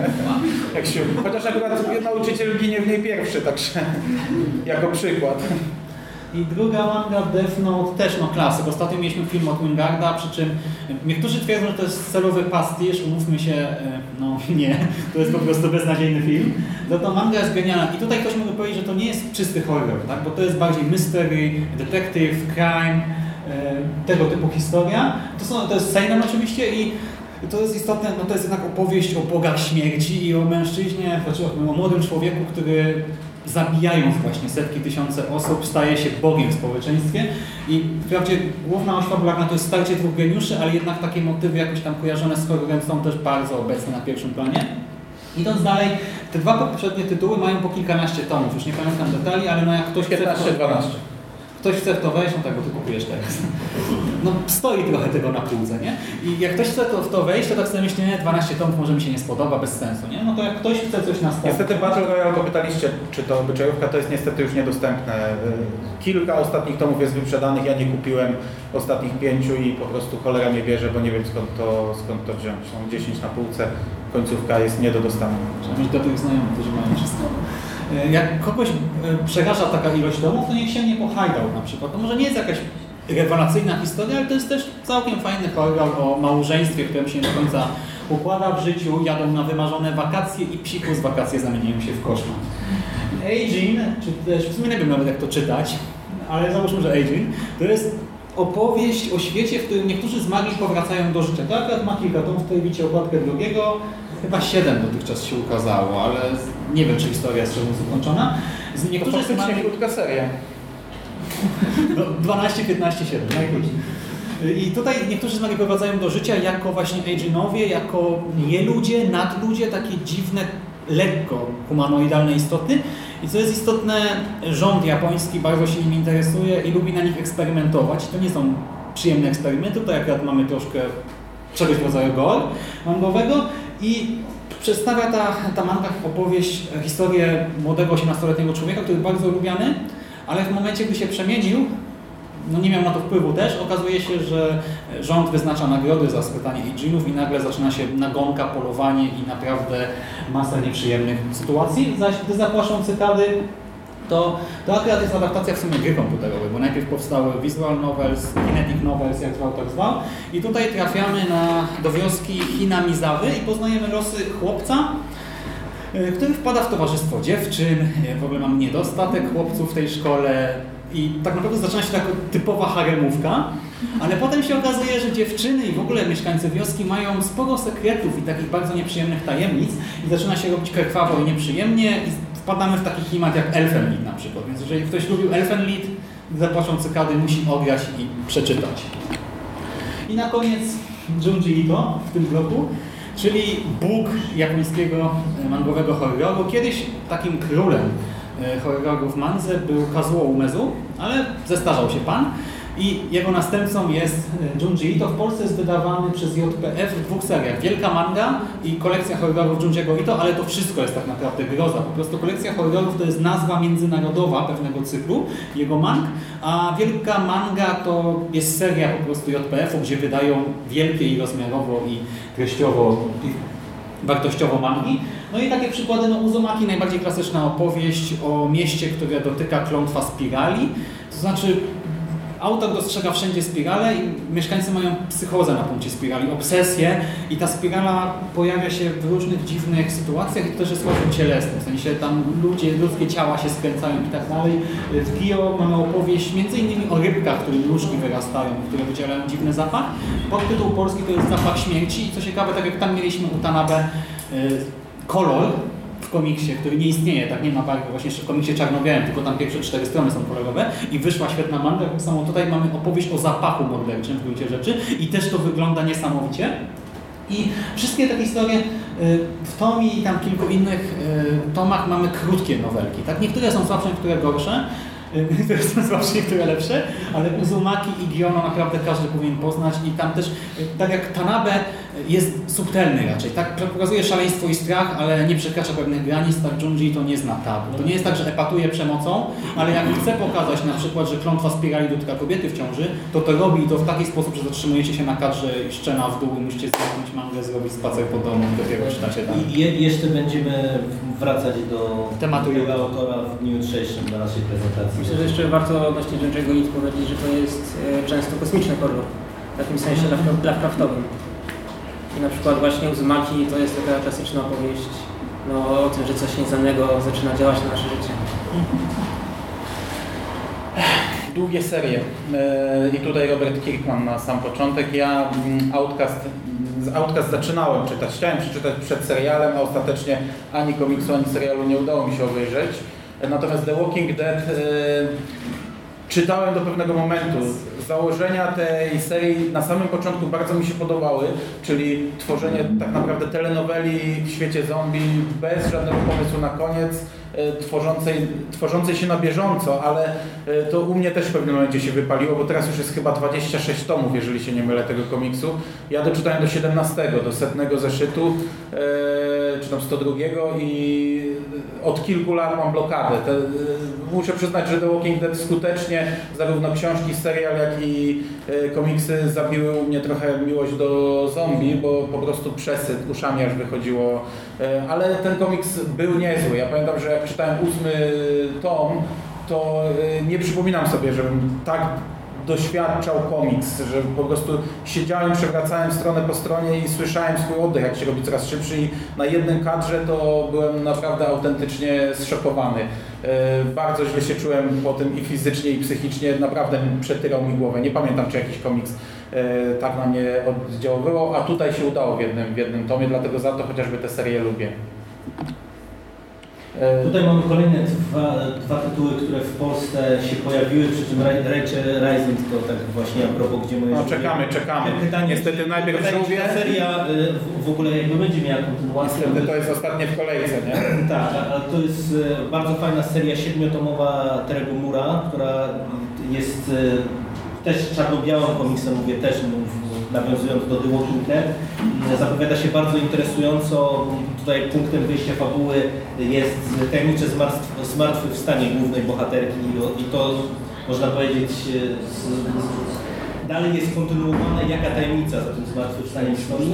Jak się, chociaż akurat nauczyciel ginie w niej pierwszy, także jako przykład. I druga manga Death Note też no klasyk. Ostatnio mieliśmy film od Wingarda, przy czym niektórzy twierdzą, że to jest celowy pastisz, umówmy się, e, no nie, to jest po prostu beznadziejny film. Za to manga jest genialna i tutaj ktoś mógł powiedzieć, że to nie jest czysty horror, tak? bo to jest bardziej mystery, detective, crime, e, tego typu historia. To, są, to jest seinen oczywiście i to jest istotne, no to jest jednak opowieść o bogach śmierci i o mężczyźnie, znaczy o młodym człowieku, który zabijając właśnie setki, tysiące osób, staje się Bogiem w społeczeństwie i wprawdzie główna oś fabularna to jest starcie dwóch geniuszy, ale jednak takie motywy jakoś tam kojarzone z horrorem są też bardzo obecne na pierwszym planie. Idąc dalej, te dwa poprzednie tytuły mają po kilkanaście tomów, już nie pamiętam detali, ale no jak ktoś chce... 15-12. Ktoś chce w to wejść, no tak, bo ty kupujesz teraz. No stoi trochę tego na półce, nie? I jak ktoś chce to, w to wejść, to tak sobie myśli, nie, 12 tomów może mi się nie spodoba, bez sensu, nie? No to jak ktoś chce coś nastawić... Niestety Battle Royale, bo pytaliście, czy to obyczajówka, to jest niestety już niedostępne. Y, Kilka ostatnich tomów jest wyprzedanych, ja nie kupiłem ostatnich pięciu i po prostu cholera mnie bierze, bo nie wiem skąd to, skąd to wziąć. Są 10 na półce, końcówka jest nie do dostania. Trzeba mieć dobrych znajomych, którzy mają wszystko. Jak kogoś e, przeraża taka ilość domów, to niech się nie pohajdał na przykład. To może nie jest jakaś rewelacyjna historia, ale to jest też całkiem fajny horror o małżeństwie, którym się do końca układa w życiu, jadą na wymarzone wakacje i psikus wakacje zamieniają się w koszmar. Aging, czy też, w sumie nie wiem nawet jak to czytać, ale załóżmy, że Aging, to jest opowieść o świecie, w którym niektórzy zmarli powracają do życia. To akurat ma kilka tomów, tutaj widzicie okładkę drugiego, chyba siedem dotychczas się ukazało, ale nie wiem, czy historia jest czemu zakończona. Z To niektórzy faktycznie zmarli... krótka seria. No, 12, 15, 7, najkrócej. I tutaj niektórzy zmarli prowadzają do życia jako właśnie Aginowie, jako nieludzie, nadludzie, takie dziwne lekko humanoidalne istoty. I co jest istotne, rząd japoński bardzo się nimi interesuje i lubi na nich eksperymentować. To nie są przyjemne eksperymenty, to akurat mamy troszkę czegoś w rodzaju gore mangowego i przedstawia ta, ta manga opowieść, historię młodego 18-letniego człowieka, który jest bardzo lubiany, ale w momencie, gdy się przemienił, no nie miał na to wpływu też. Okazuje się, że rząd wyznacza nagrody za schwytanie Ijinów i nagle zaczyna się nagonka, polowanie i naprawdę masa nieprzyjemnych sytuacji. Zaś gdy zapłaszczą cytady, to, to akurat jest adaptacja w sumie gry komputerowej, bo najpierw powstały visual novels, kinetic novels, jak zwał, tak zwał. I tutaj trafiamy na, do wioski Hinamizawy i poznajemy losy chłopca, y, który wpada w towarzystwo dziewczyn, y, w ogóle mam niedostatek chłopców w tej szkole i tak naprawdę zaczyna się taka typowa haremówka, ale potem się okazuje, że dziewczyny i w ogóle mieszkańcy wioski mają sporo sekretów i takich bardzo nieprzyjemnych tajemnic i zaczyna się robić krwawo i nieprzyjemnie i wpadamy w taki klimat jak Elfenlied na przykład. Więc jeżeli ktoś lubił Elfenlied, zapłacą cykady, musi ograć i przeczytać. I na koniec Junji Ito w tym bloku, czyli bóg japońskiego mangowego horroru. Kiedyś takim królem e, horroru w mandze był Kazuo Umezu, ale zestarzał się pan. I jego następcą jest e, Junji Ito. W Polsce jest wydawany przez JPF w dwóch seriach. Wielka manga i kolekcja horrorów Junjiego Ito, ale to wszystko jest tak naprawdę groza. Po prostu kolekcja horrorów to jest nazwa międzynarodowa pewnego cyklu, jego mang, a wielka manga to jest seria po prostu JPF-u, gdzie wydają wielkie i rozmiarowo i treściowo wartościowo mangi. No i takie przykłady, no Uzumaki, najbardziej klasyczna opowieść o mieście, które dotyka klątwa spirali. To znaczy autor dostrzega wszędzie spirale i mieszkańcy mają psychozę na punkcie spirali, obsesję i ta spirala pojawia się w różnych dziwnych sytuacjach i to też jest bardzo cielesne, w sensie tam ludzie, ludzkie ciała się skręcają i tak dalej. W Gio mamy opowieść między innymi o rybkach, którym nóżki wyrastają, które wydzielają dziwny zapach. Podtytuł polski to jest Zapach śmierci i co ciekawe, tak jak tam mieliśmy u Tanabe y, kolor, komiksie, który nie istnieje, tak nie ma barwy, właśnie w komiksie czarno-białym, tylko tam pierwsze cztery strony są kolorowe i wyszła świetna manga, tak samo tutaj mamy opowieść o zapachu morderczym w gruncie rzeczy i też to wygląda niesamowicie. I wszystkie te historie y, w Tomi i tam kilku innych y, tomach mamy krótkie nowelki. Tak? Niektóre są słabsze, niektóre gorsze, niektóre są słabsze, niektóre lepsze, ale Uzumaki i Giono naprawdę każdy powinien poznać i tam też, tak jak Tanabe jest subtelny raczej, tak pokazuje szaleństwo i strach, ale nie przekracza pewnych granic, tak Junji to nie zna tabu. To nie jest tak, że epatuje przemocą, ale jak chce pokazać na przykład, że klątwa spirali dotyka kobiety w ciąży, to to robi i to w taki sposób, że zatrzymujecie się na kadrze szczena w dół i musicie zamknąć mangę, zrobić spacer po domu i dopiero czytacie dalej. I je, jeszcze będziemy wracać do Tematu tego autora w dniu jutrzejszym na naszej prezentacji. Myślę, że jeszcze warto odnośnie Junji'ego Ito powiedzieć, że to jest e, często kosmiczny horror. W takim sensie Lovecraft- Lovecraftowym. I na przykład właśnie Uzumaki to jest taka klasyczna opowieść no, o tym, że coś nieznanego zaczyna działać na nasze życie. Długie serie. E, I tutaj Robert Kirkman na sam początek. Ja mm, Outcast, z Outcast zaczynałem czytać. Chciałem przeczytać przed serialem, a ostatecznie ani komiksu, ani serialu nie udało mi się obejrzeć. Natomiast The Walking Dead e, czytałem do pewnego momentu. Założenia tej serii na samym początku bardzo mi się podobały, czyli tworzenie tak naprawdę telenoweli w świecie zombie bez żadnego pomysłu na koniec, tworzącej, tworzącej się na bieżąco, ale e, to u mnie też w pewnym momencie się wypaliło, bo teraz już jest chyba 26 tomów, jeżeli się nie mylę, tego komiksu. Ja doczytałem do 17, do setnego zeszytu, e, czy tam 102 i od kilku lat mam blokadę. Te, e, muszę przyznać, że The Walking Dead skutecznie, zarówno książki, serial, jak i e, komiksy zabiły u mnie trochę miłość do zombie, bo po prostu przesyt uszami aż wychodziło. E, Ale ten komiks był niezły. Ja pamiętam, że jak czytałem ósmy tom, to e, nie przypominam sobie, żebym tak doświadczał komiks, że po prostu siedziałem, przewracałem stronę po stronie i słyszałem swój oddech, jak się robi coraz szybszy i na jednym kadrze to byłem naprawdę autentycznie zszokowany. E, Bardzo źle się czułem po tym i fizycznie, i psychicznie, naprawdę przetyrał mi głowę. Nie pamiętam, czy jakiś komiks e, tak na mnie oddziaływał, a tutaj się udało w jednym, w jednym tomie, dlatego za to chociażby tę serię lubię. E, Tutaj mamy kolejne dwa, dwa tytuły, które w Polsce się pojawiły, przy czym Ra- Rachel Rising to tak właśnie a propos, gdzie moje No czekamy, czekamy. Pytanie, Niestety najpierw pytanie, żółwie. ta seria y, w, w ogóle jakby będzie miała kontynuację. Niestety to jest ostatnie w kolejce, nie? Tak, a, a to jest e, bardzo fajna seria siedmiotomowa Terego Mura, która jest e, też czarno-białym komiksem, mówię też no, nawiązując do The Walking Dead. M, Zapowiada się bardzo interesująco. Tutaj punktem wyjścia fabuły jest tajemnicze zmartw- zmartwychwstanie głównej bohaterki i, to można powiedzieć e, z, z, dalej jest kontynuowane, jaka tajemnica za tym zmartwychwstaniem stoi.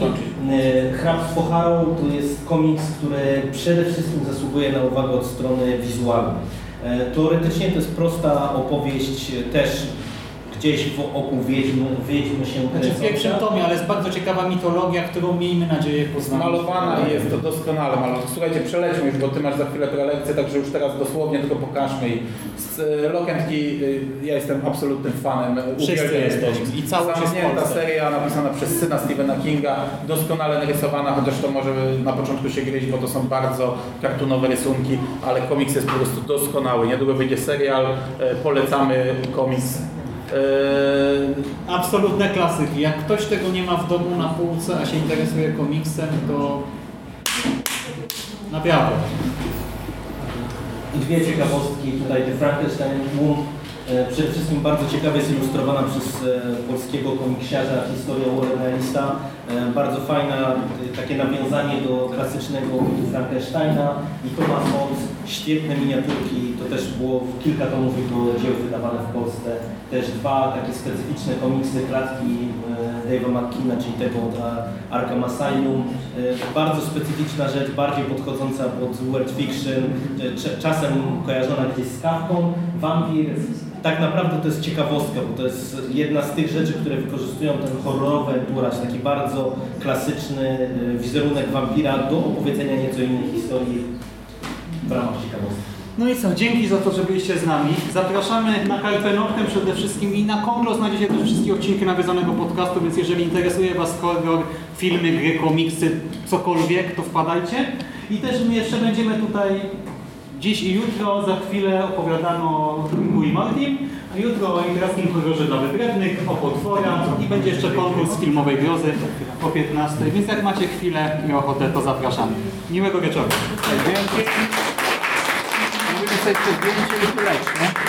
E, Hrabstwo Harrow to jest komiks, który przede wszystkim zasługuje na uwagę od strony wizualnej. E, Teoretycznie to jest prosta opowieść, też gdzieś w oku wiedźmy, wiedźmy się Znaczy w pierwszym tomie, ale jest bardzo ciekawa mitologia, którą miejmy nadzieję poznamy. Malowana jest to doskonale malowana. Słuchajcie, przelećmy już, bo Ty masz za chwilę prelekcję, także już teraz dosłownie tylko pokażmy. I z e, Key, y, ja jestem absolutnym fanem. Wszyscy Uwielbiam jesteśmy. komiks. I Zamknięta Polsce. seria napisana przez syna Stephena Kinga, doskonale narysowana, chociaż to może na początku się gryźć, bo to są bardzo kartunowe rysunki, ale komiks jest po prostu doskonały. Niedługo wyjdzie serial, e, polecamy komiks. E, Absolutne klasyki. Jak ktoś tego nie ma w domu na półce, a się interesuje komiksem, to naprawdę. I dwie ciekawostki tutaj, The Frankenstein Womb. E, Przede wszystkim bardzo ciekawie zilustrowana przez e, polskiego komiksiarza historia Warrena. E, Bardzo fajna, takie nawiązanie do klasycznego Frankensteina i Thomas Mons, świetne miniaturki, to też było kilka tomów jego dzieł wydawane w Polsce. Też dwa takie specyficzne komiksy, klatki Dave'a McKeana, czyli tego od a, Arkham Asylum. Bardzo specyficzna rzecz, bardziej podchodząca pod world fiction, czasem kojarzona gdzieś z kawką. Wampir, tak naprawdę to jest ciekawostka, bo to jest jedna z tych rzeczy, które wykorzystują ten horrorowy entourage, taki bardzo klasyczny e, wizerunek wampira do opowiedzenia nieco innej historii w ramach ciekawostki. No i co, dzięki za to, że byliście z nami. Zapraszamy na Karpę Noctem przede wszystkim i na Konglo znajdziecie też wszystkie odcinki nawiązanego podcastu, więc jeżeli interesuje Was horror, filmy, gry, komiksy, cokolwiek, to wpadajcie. I też my jeszcze będziemy tutaj dziś i jutro, za chwilę opowiadano o Ricku i a jutro o literackim horrorze dla wybrednych, o potwora i będzie jeszcze konkurs filmowej grozy o 15, więc jak macie chwilę i ochotę, to zapraszamy. Miłego wieczoru. Dzięki. Mówimy sobie zdjęcie i kuleczki.